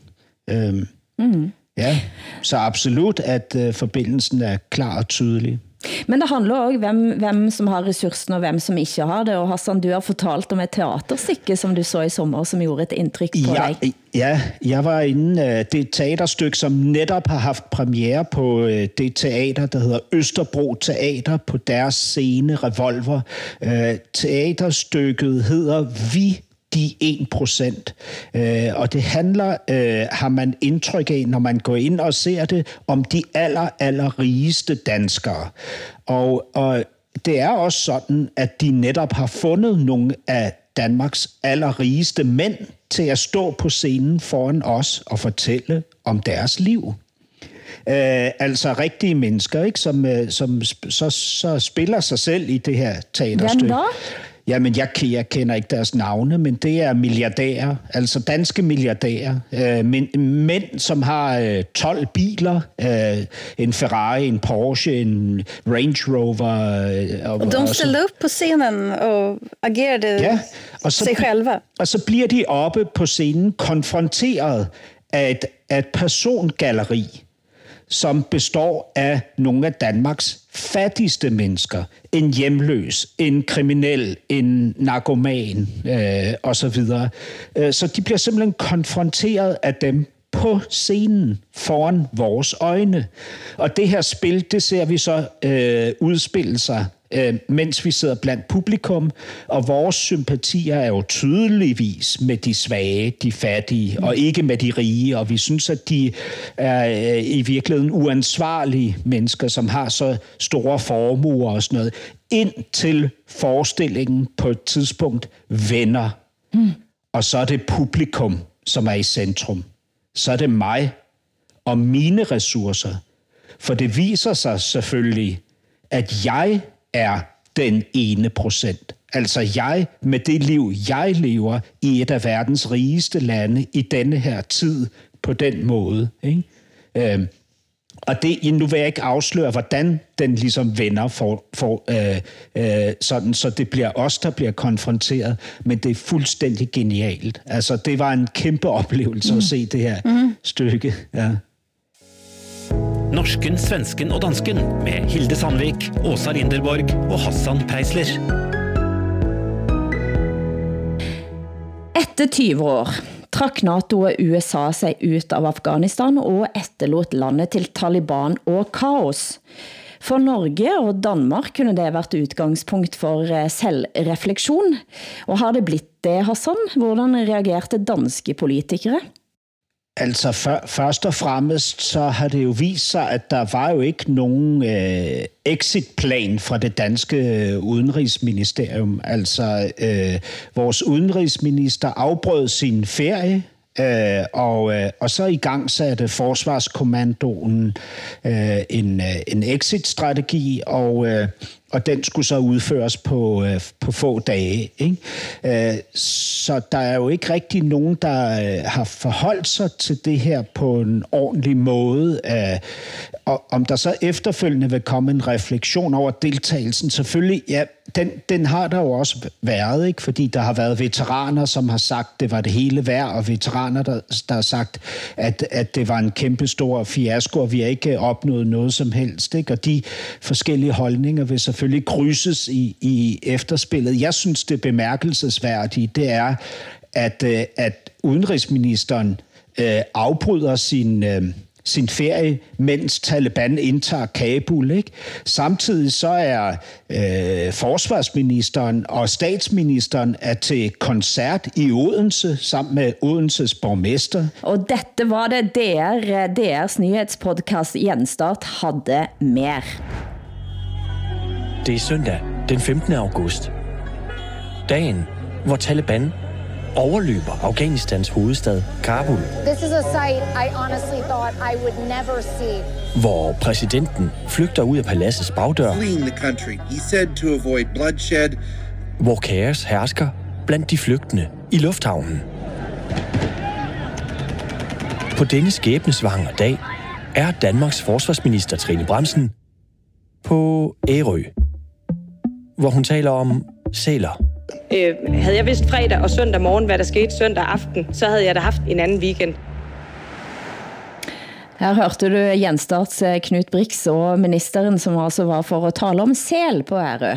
Øhm, mm. Ja, så absolut, at øh, forbindelsen er klar og tydelig. Men det handler også hvem, hvem som har ressourcen og hvem som ikke har det. Og Hassan, du har fortalt om et teaterstykke, som du så i sommer, som gjorde et indtryk på ja, dig. Ja, jeg var inde. Øh, det er et teaterstykke, som netop har haft premiere på øh, det teater, der hedder Østerbro Teater, på deres scene Revolver. Øh, teaterstykket hedder Vi de 1%. Øh, og det handler, øh, har man indtryk af, når man går ind og ser det, om de aller, aller rigeste danskere. Og, og det er også sådan, at de netop har fundet nogle af Danmarks allerrigeste mænd til at stå på scenen foran os og fortælle om deres liv. Øh, altså rigtige mennesker, ikke, som, øh, som så, så spiller sig selv i det her teaterstykke. Jamen, Jamen, jeg, jeg kender ikke deres navne, men det er milliardærer, altså danske milliardærer. Øh, men, mænd, som har øh, 12 biler, øh, en Ferrari, en Porsche, en Range Rover. Øh, og, og de ställde upp på scenen og agerede ja, og så, sig själva. Og så bliver de oppe på scenen konfronteret af et, af et persongalleri som består af nogle af Danmarks fattigste mennesker. En hjemløs, en kriminel, en narkoman øh, osv. videre. Øh, så de bliver simpelthen konfronteret af dem på scenen foran vores øjne. Og det her spil, det ser vi så øh, udspille sig øh, mens vi sidder blandt publikum, og vores sympatier er jo tydeligvis med de svage, de fattige, og ikke med de rige, og vi synes, at de er øh, i virkeligheden uansvarlige mennesker, som har så store formuer og sådan noget, indtil forestillingen på et tidspunkt vender. Mm. Og så er det publikum, som er i centrum. Så er det mig og mine ressourcer. For det viser sig selvfølgelig, at jeg er den ene procent. Altså jeg med det liv, jeg lever i et af verdens rigeste lande i denne her tid på den måde. Ikke? Øhm, og det, nu vil jeg ikke afsløre, hvordan den ligesom vender for, for øh, øh, sådan, så det bliver os, der bliver konfronteret, men det er fuldstændig genialt. Altså, det var en kæmpe oplevelse mm. at se det her mm. stykke. Ja. Norsken, svensken og dansken med Hilde Sandvik, Åsa Linderborg og Hassan Preisler. Etter 20 år trak NATO og USA sig ut av Afghanistan og efterlot landet til Taliban og kaos. For Norge og Danmark kunne det været udgangspunkt for eh, selvreflektion. Og har det blitt det, Hassan? Hvordan reagerte danske politikere? Altså for, først og fremmest så har det jo vist sig, at der var jo ikke nogen øh, exitplan fra det danske øh, udenrigsministerium. Altså øh, vores udenrigsminister afbrød sin ferie, Øh, og, øh, og så i gang satte Forsvarskommandoen øh, en, øh, en exit-strategi, og, øh, og den skulle så udføres på, øh, på få dage. Ikke? Øh, så der er jo ikke rigtig nogen, der øh, har forholdt sig til det her på en ordentlig måde. Øh, og om der så efterfølgende vil komme en refleksion over deltagelsen, selvfølgelig, ja, den, den har der jo også været, ikke? fordi der har været veteraner, som har sagt, det var det hele værd, og veteraner, der, der har sagt, at, at det var en kæmpe stor fiasko, og vi har ikke opnået noget som helst. Ikke? Og de forskellige holdninger vil selvfølgelig krydses i, i efterspillet. Jeg synes, det bemærkelsesværdige, det er, at, øh, at udenrigsministeren øh, afbryder sin... Øh, sin ferie, mens Taliban indtager Kabul. Ikke? Samtidig så er øh, forsvarsministeren og statsministeren er til koncert i Odense sammen med Odenses borgmester. Og dette var det DR, DR's nyhedspodcast Genstart havde mere. Det er søndag den 15. august. Dagen, hvor Taliban overløber Afghanistans hovedstad Kabul. This is a sight I honestly thought I would never see. Hvor præsidenten flygter ud af paladsets bagdør. Fleeing the country, he said to avoid bloodshed. Hvor kaos hersker blandt de flygtende i lufthavnen. På denne skæbnesvanger dag er Danmarks forsvarsminister Trine Bremsen på Ærø, hvor hun taler om sæler. Øh, havde jeg vidst fredag og søndag morgen, hvad der skete søndag aften, så havde jeg da haft en anden weekend. Her hørte du Jenstarts eh, Knut Brix og ministeren, som altså var for at tale om sel på Ærø.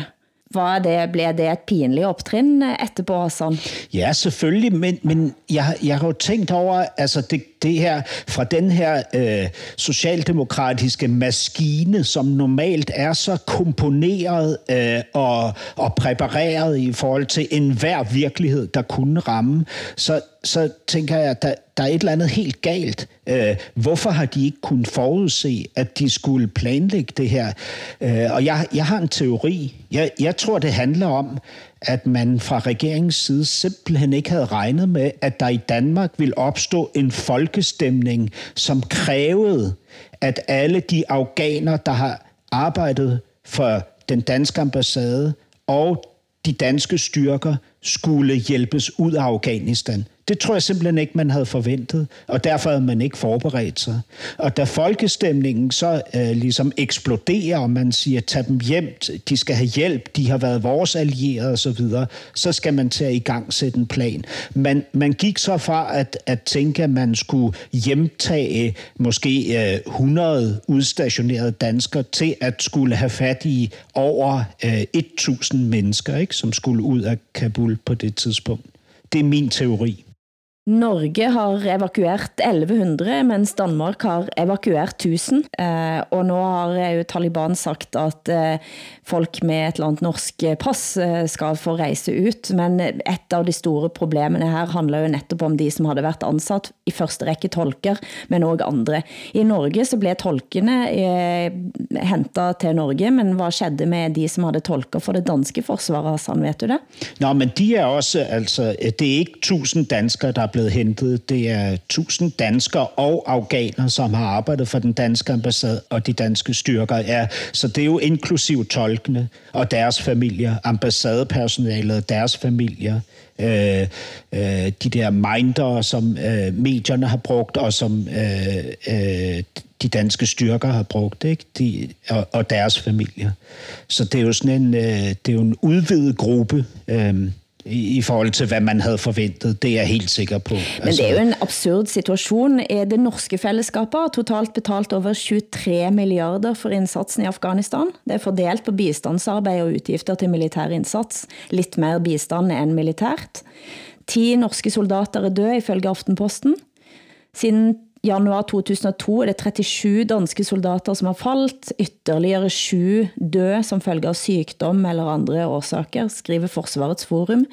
Var det, blev det et pinligt optrin etterpå, Hassan? Ja, selvfølgelig, men, men jeg, jeg har jo tænkt over, altså det, det her, fra den her øh, socialdemokratiske maskine, som normalt er så komponeret øh, og, og præpareret i forhold til enhver virkelighed, der kunne ramme, så, så tænker jeg, at der, der er et eller andet helt galt. Øh, hvorfor har de ikke kunnet forudse, at de skulle planlægge det her? Øh, og jeg, jeg har en teori. Jeg, jeg tror, det handler om, at man fra regeringens side simpelthen ikke havde regnet med, at der i Danmark ville opstå en folkestemning, som krævede, at alle de afghaner, der har arbejdet for den danske ambassade og de danske styrker, skulle hjælpes ud af Afghanistan. Det tror jeg simpelthen ikke, man havde forventet, og derfor havde man ikke forberedt sig. Og da folkestemningen så øh, ligesom eksploderer, og man siger, tag dem hjem, de skal have hjælp, de har været vores allierede osv., så, så skal man til at i gang sætte en plan. Man, man gik så fra at, at tænke, at man skulle hjemtage måske øh, 100 udstationerede danskere, til at skulle have fat i over øh, 1000 mennesker, ikke, som skulle ud af Kabul på det tidspunkt. Det er min teori. Norge har evakuert 1100, mens Danmark har evakueret 1000. Eh, og nu har jo Taliban sagt, at eh, folk med et eller andet norsk eh, pass eh, skal få rejse ut. Men et av de store problemene her handler jo netop om de, som havde været ansat i første række tolker, men også andre. I Norge så blev tolkene eh, hentet til Norge, men hvad skedde med de, som havde tolker for det danske forsvar, Hassan, vet du det? Nå, men de er også, altså, det er ikke 1000 danskere, der er blevet hentet. Det er 1000 danskere og afghanere, som har arbejdet for den danske ambassade og de danske styrker. Ja, så det er jo inklusiv tolkene og deres familier, ambassadepersonalet, deres familier, øh, øh, de der minder, som øh, medierne har brugt, og som øh, øh, de danske styrker har brugt, ikke? De, og, og deres familier. Så det er jo sådan en, øh, det er jo en udvidet gruppe, øh, i, i forhold til, hvad man havde forventet. Det er jeg helt sikker på. Men det er jo en absurd situation. Det norske fællesskabet har totalt betalt over 23 milliarder for indsatsen i Afghanistan. Det er fordelt på bistandsarbejde og udgifter til militær indsats. Lidt mere bistand end militært. 10 norske soldater er døde ifølge Aftenposten. Siden januar 2002 er det 37 danske soldater som har faldt, ytterligere 7 døde som følge av sygdom eller andre årsaker, skriver Forsvarets forum.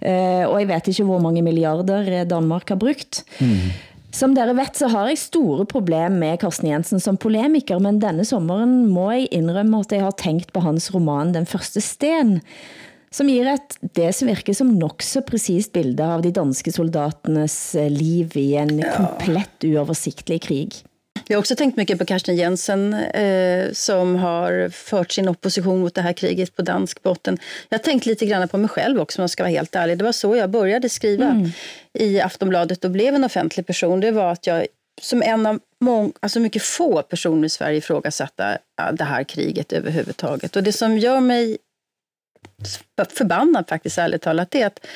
Eh, og jeg vet ikke hvor mange milliarder Danmark har brugt. Mm. Som dere vet, så har jeg store problem med Karsten Jensen som polemiker, men denne sommeren må jeg indrømme, at jeg har tænkt på hans roman Den første sten, som ger et, det som virker som nok så præcist bilde av de danske soldaternes eh, liv i en ja. komplett uoversiktlig krig. Jag har också tänkt mycket på Karsten Jensen eh, som har fört sin opposition mot det här kriget på dansk botten. Jag har tänkt lite grann på mig själv också om jag ska vara helt ärlig. Det var så jag började skriva mm. i Aftonbladet och blev en offentlig person. Det var att jag som en av mång, alltså mycket få personer i Sverige ifrågasatte det här kriget överhuvudtaget. Och det som gör mig förbannad faktiskt, ärligt talat, det är att,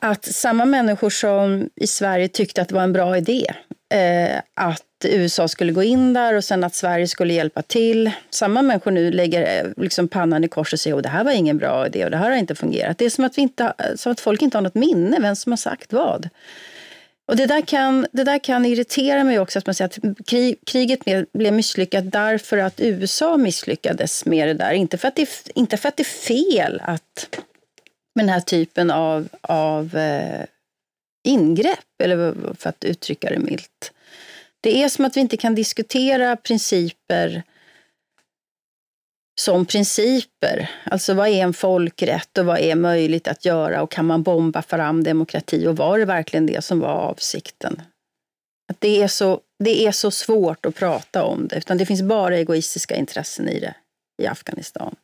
att samma människor som i Sverige tyckte att det var en bra idé eh, att USA skulle gå in där och sen att Sverige skulle hjälpa till. Samma människor nu lägger eh, liksom pannan i kors och säger att det här var ingen bra idé och det här har inte fungerat. Det är som att, vi inte, som att folk inte har något minne vem som har sagt vad. Och det där, kan, det där kan irritera mig också, att man säger att krig, kriget med, blev misslyckat därför att USA misslyckades med det där. Inte för att det, inte för att det är fel att med den här typen av, av eh, ingrepp, eller för att uttrycka det milt. Det är som att vi inte kan diskutera principer som principer. Alltså vad är en folkrätt och vad är möjligt att göra och kan man bomba fram demokrati och var det verkligen det som var avsikten? Att det, är så, det är så svårt att prata om det, utan det finns bara egoistiska intressen i det i Afghanistan.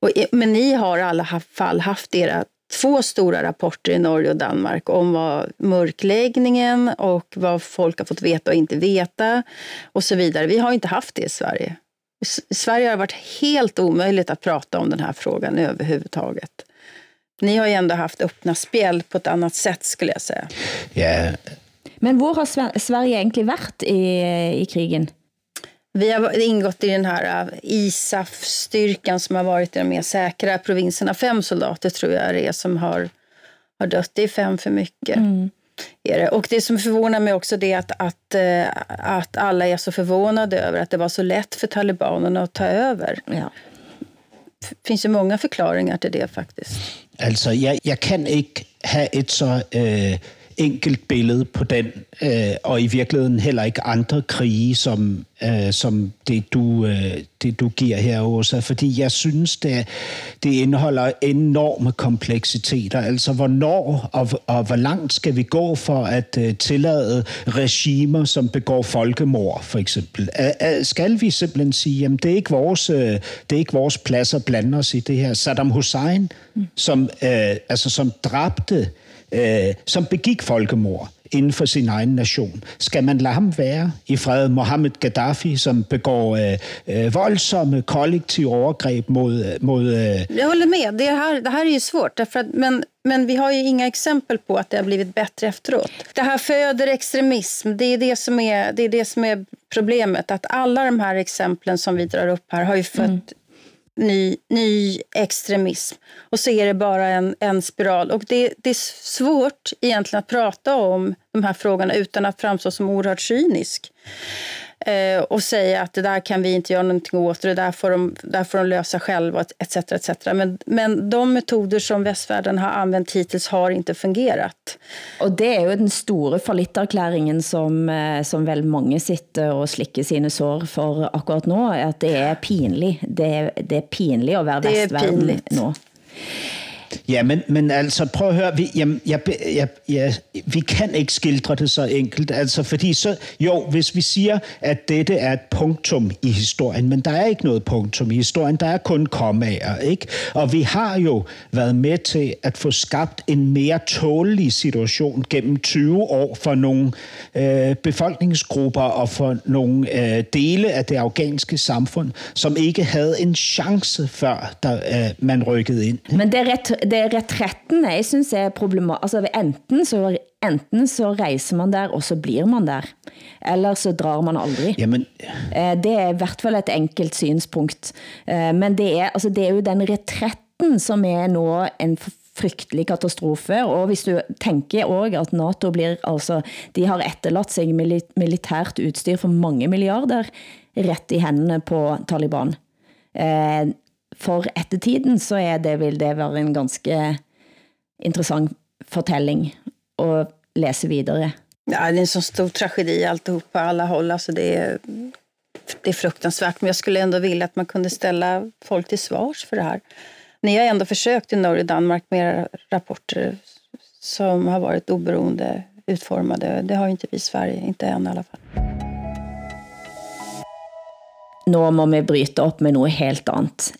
Och, men ni har i alla fall haft era två stora rapporter i Norge och Danmark om vad mörkläggningen och vad folk har fått veta och inte veta och så vidare. Vi har inte haft det i Sverige. Sverige har varit helt omöjligt att prata om den här frågan överhuvudtaget. Ni har ju ändå haft öppna spjäll på ett annat sätt skulle jag säga. Ja. Men hvor har Sverige egentlig varit i, i krigen? Vi har ingått i den här uh, ISAF-styrkan som har varit i de mer säkra provinserna. Fem soldater tror jag det är som har, har dött. Det är fem för mycket. Mm. Är det. Och det som förvånar mig också är att, att, eh, att alla är så förvånade över att det var så lätt för talibanerna att ta över. Ja. Det finns ju många förklaringar till det faktiskt. Alltså, jag, jag kan inte ha ett så... Øh enkelt billede på den, øh, og i virkeligheden heller ikke andre krige, som, øh, som det, du, øh, det, du giver her, Åsa, fordi jeg synes, det, det indeholder enorme kompleksiteter. Altså, hvornår og, og hvor langt skal vi gå for at øh, tillade regimer, som begår folkemord, for eksempel? Æ, skal vi simpelthen sige, jamen, det er ikke vores, øh, det er ikke vores plads at blande os i det her? Saddam Hussein, mm. som, øh, altså, som dræbte øh, som begik folkemord inden for sin egen nation. Skal man lade ham være i fred? Mohammed Gaddafi, som begår øh, øh, voldsomme kollektive overgreb mod... mod øh... Jag håller med. Det här, det här är ju svårt. Därför att, men, men vi har ju inga exempel på att det har blivit bättre efteråt. Det här föder extremism. Det är det som är, det är, det som är problemet. Att alla de här exemplen som vi drar upp här har ju fött mm ny, ny extremism. Och så är det bara en, en spiral. Och det, det är svårt egentligen att prata om de här frågorna utan att framstå som oerhört cynisk eh, och säga att det där kan vi inte göra någonting åt, det där får de, där får de lösa själva, etc. etc. Men, men de metoder som västvärlden har använt hittills har inte fungerat. Og det er jo den store fallitterklæringen, som, eh, som vel mange sitter og slikker sine sår for akkurat nå, at det er pinligt. Det det er pinligt at være Det er vestverden pinligt. nu. Ja, men, men altså, prøv at høre, vi, jamen, jeg, jeg, jeg, vi kan ikke skildre det så enkelt, altså, fordi så, jo, hvis vi siger, at dette er et punktum i historien, men der er ikke noget punktum i historien, der er kun kommaer, ikke? Og vi har jo været med til at få skabt en mere tålelig situation gennem 20 år for nogle øh, befolkningsgrupper og for nogle øh, dele af det afghanske samfund, som ikke havde en chance før, da øh, man rykkede ind. Men det er, ret, det er retretten, jeg synes er problematisk. Altså enten så, enten så rejser man der, og så bliver man der. Eller så drar man aldrig. Jamen, Eh, Det er i hvert fald et enkelt synspunkt. Eh, Men det er, altså det er jo den retretten, som er nå en frygtelig katastrofe, og hvis du tænker også at NATO blir, altså, de har etterladt sig mili- militært udstyr for mange milliarder ret i hændene på Taliban. Eh, For ettertiden så er det, vil det være en ganske interessant fortælling at læse videre. Ja, det är en så stor tragedi alltihop på alla håll. Alltså det, är, det är fruktansvärt. Men jag skulle ändå vilja att man kunde ställa folk till svars för det här. Ni har ändå försökt i Norge och Danmark med rapporter som har varit oberoende utformade. Det har ju inte vi i Sverige, inte än i alla fall. Nå må vi bryte op med noget helt andet.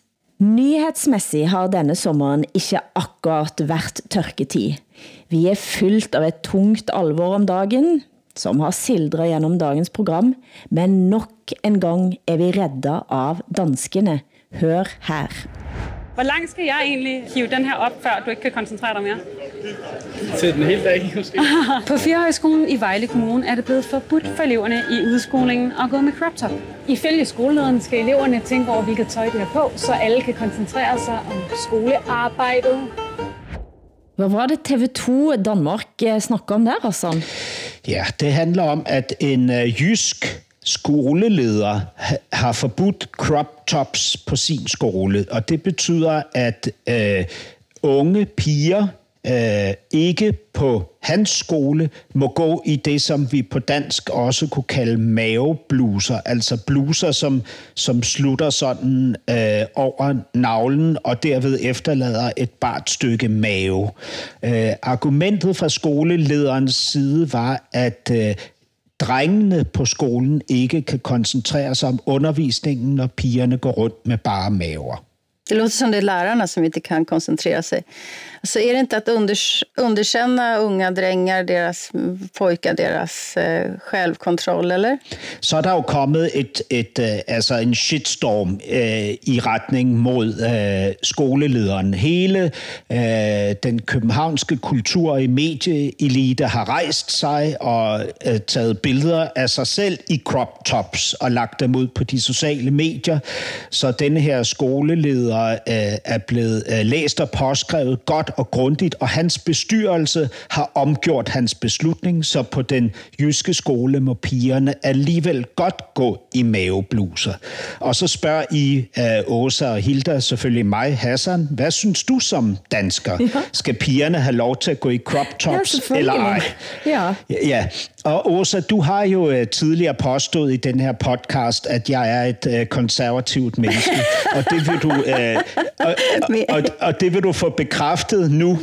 Nyhedsmæssigt har denne sommeren ikke akkurat været tørketid. Vi er fyldt av et tungt alvor om dagen, som har sildret gennem dagens program, men nok en gang er vi reddet av danskene. Hør her. Hvor langt skal jeg egentlig hive den her op, før du ikke kan koncentrere dig mere? Til den hele dag, måske. På Fjerdehøjskolen i Vejle Kommune er det blevet forbudt for eleverne i udskolingen at gå med crop top. Ifølge skolelederen skal eleverne tænke over, hvilket tøj de har på, så alle kan koncentrere sig om skolearbejdet. Hvad var det TV2 Danmark eh, snakker om der, Hassan? Ja, det handler om, at en øh, jysk skoleleder har forbudt crop tops på sin skole, og det betyder, at øh, unge piger øh, ikke på hans skole må gå i det, som vi på dansk også kunne kalde mavebluser, altså bluser, som, som slutter sådan øh, over navlen og derved efterlader et bart stykke mave. Øh, argumentet fra skolelederens side var, at øh, drengene på skolen ikke kan koncentrere sig om undervisningen, når pigerne går rundt med bare maver. Det låter som det är lärarna som inte kan koncentrera sig. Så är det inte att unders underkänna unga drängar, deras pojkar, deras eh, självkontroll, eller? Så er der jo kommet et, et, øh, altså en shitstorm øh, i retning mod øh, skolelederen. Hele øh, den københavnske kultur- i medieelite har rejst sig og øh, taget billeder af sig selv i crop tops og lagt dem ud på de sociale medier. Så den her skoleleder øh, er blevet øh, læst og påskrevet godt og grundigt, og hans bestyrelse har omgjort hans beslutning, så på den jyske skole må pigerne alligevel godt gå i mavebluser. Og så spørger I, øh, Åsa og Hilda, selvfølgelig mig, Hassan, hvad synes du som dansker? Ja. Skal pigerne have lov til at gå i crop tops selvfølgelig. eller ej? Ja. Ja, og Åsa, du har jo øh, tidligere påstået i den her podcast, at jeg er et øh, konservativt menneske, og det vil du øh, og, og, og, og det vil du få bekræftet nu.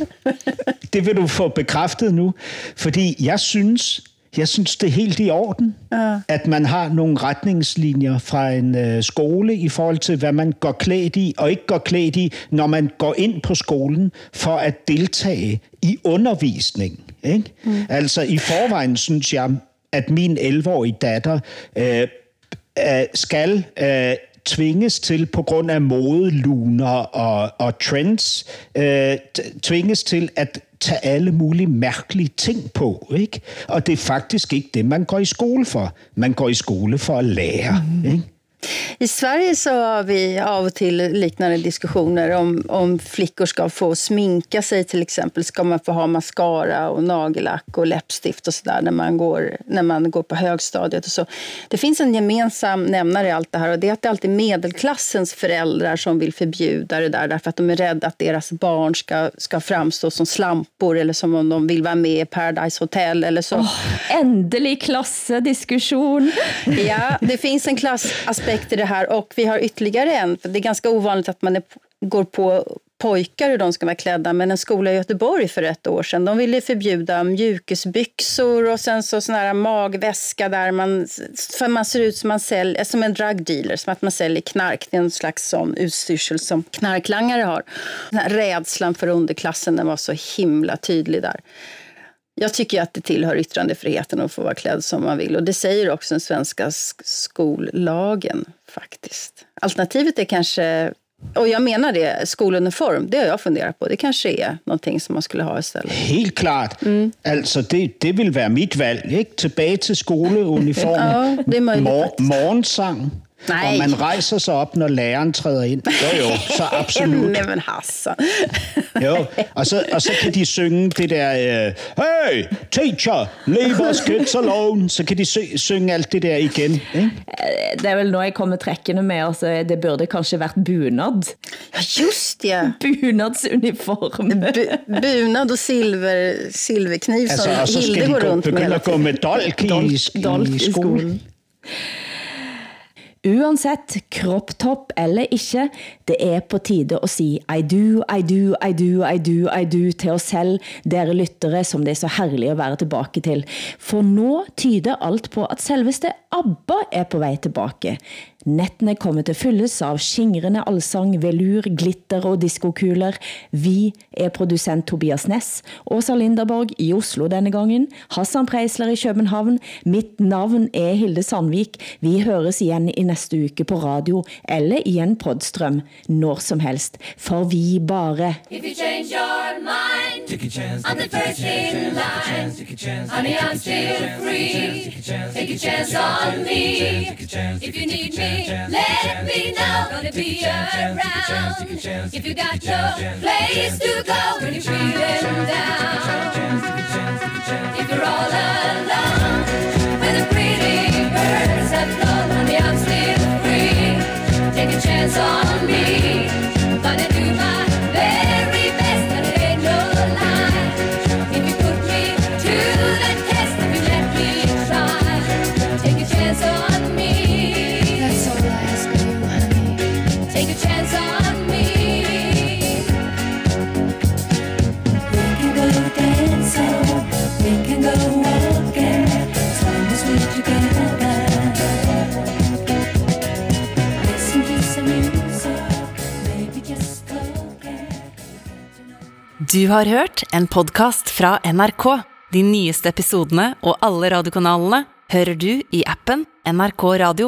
Det vil du få bekræftet nu, fordi jeg synes, jeg synes det er helt i orden, Ja. at man har nogle retningslinjer fra en øh, skole i forhold til, hvad man går klædt i og ikke går klædt i, når man går ind på skolen for at deltage i undervisning. Ikke? Mm. Altså i forvejen synes jeg, at min 11-årige datter øh, øh, skal øh, tvinges til på grund af modeluner og, og trends, øh, tvinges til at tage alle mulige mærkelige ting på. Ikke? Og det er faktisk ikke det, man går i skole for. Man går i skole for at lære. Mm. Ikke? I Sverige så har vi av och till liknande diskussioner om, om flickor ska få sminka sig till exempel. Ska man få ha mascara och nagellack och läppstift och sådär när, man går, när man går på högstadiet och så. Det finns en gemensam nämnare i allt det här och det är att det alltid är medelklassens föräldrar som vill förbjuda det där därför att de är rädda att deras barn ska, ska framstå som slampor eller som om de vill vara med i Paradise Hotel eller så. Oh, endelig klassediskussion! ja, det finns en klassaspekt aspekt i det här. Och vi har ytterligare en, för det är ganska ovanligt att man är, går på pojkar hur de ska vara klädda, men en skola i Göteborg för ett år sedan, de ville förbjuda mjukisbyxor och sen så sån här magväska där man, för man ser ut som, man säljer, eh, som en drug dealer, som att man säljer knark. Det är en slags sån utstyrsel som knarklangare har. Den här rädslan för underklassen den var så himla tydlig där. Jag tycker att det tillhör yttrandefriheten att få vara klädd som man vill. Och det säger också den svenska skollagen faktiskt. Alternativet är kanske, och jag menar det, skoluniform, det har jag funderat på. Det kanske är någonting som man skulle ha istället. Helt klart. Mm. Alltså det, det vill vara mitt val. Ikke? Tilbage till skoluniform. ja, det är möjligt. Mor morgensang. Nej. Og man rejser sig op, når læreren træder ind. Jo, jo, så absolut. Nej, men Hassan. jo, og så, og så kan de synge det der, uh, hey, teacher, leave us kids alone. Så kan de sy synge alt det der igen. Ikke? Det er vel nå jeg kommer trækkende med, altså det burde kanskje vært bunad. Ja, just det. Bunadsuniform. Bu bunad og silver, silverkniv som altså, Hilde går rundt med. Og så skal de begynde at gå med dolk i, dolk, dolk i, i skolen. Uanset kropptopp eller ikke, det er på tide at sige I do, I do, I do, I do, I do til os selv, dere lyttere, som det er så herligt at være tilbage til. For nå tyder alt på, at selveste ABBA er på vej tilbage. Nettene kommer til fyldes av skingrende allsang, velur, glitter og diskokuler. Vi er producent Tobias Ness, Åsa Linderborg i Oslo denne gangen, Hassan Preisler i København. Mitt navn er Hilde Sandvik. Vi høres igen i næste uke på radio eller i en podstrøm når som helst. For vi bare... If you change your mind, take a chance, I'm the first in line. Honey, I'm still free. Take a chance on me. If you need me, let me know. Gonna be around. If you got no place to go when you're feeling down. If you're all alone, when the pretty birds have flown, honey, I'm still free. Take a chance on me. Du har hørt en podcast fra NRK. De nyeste episodene og alle radiokanalene hører du i appen NRK Radio.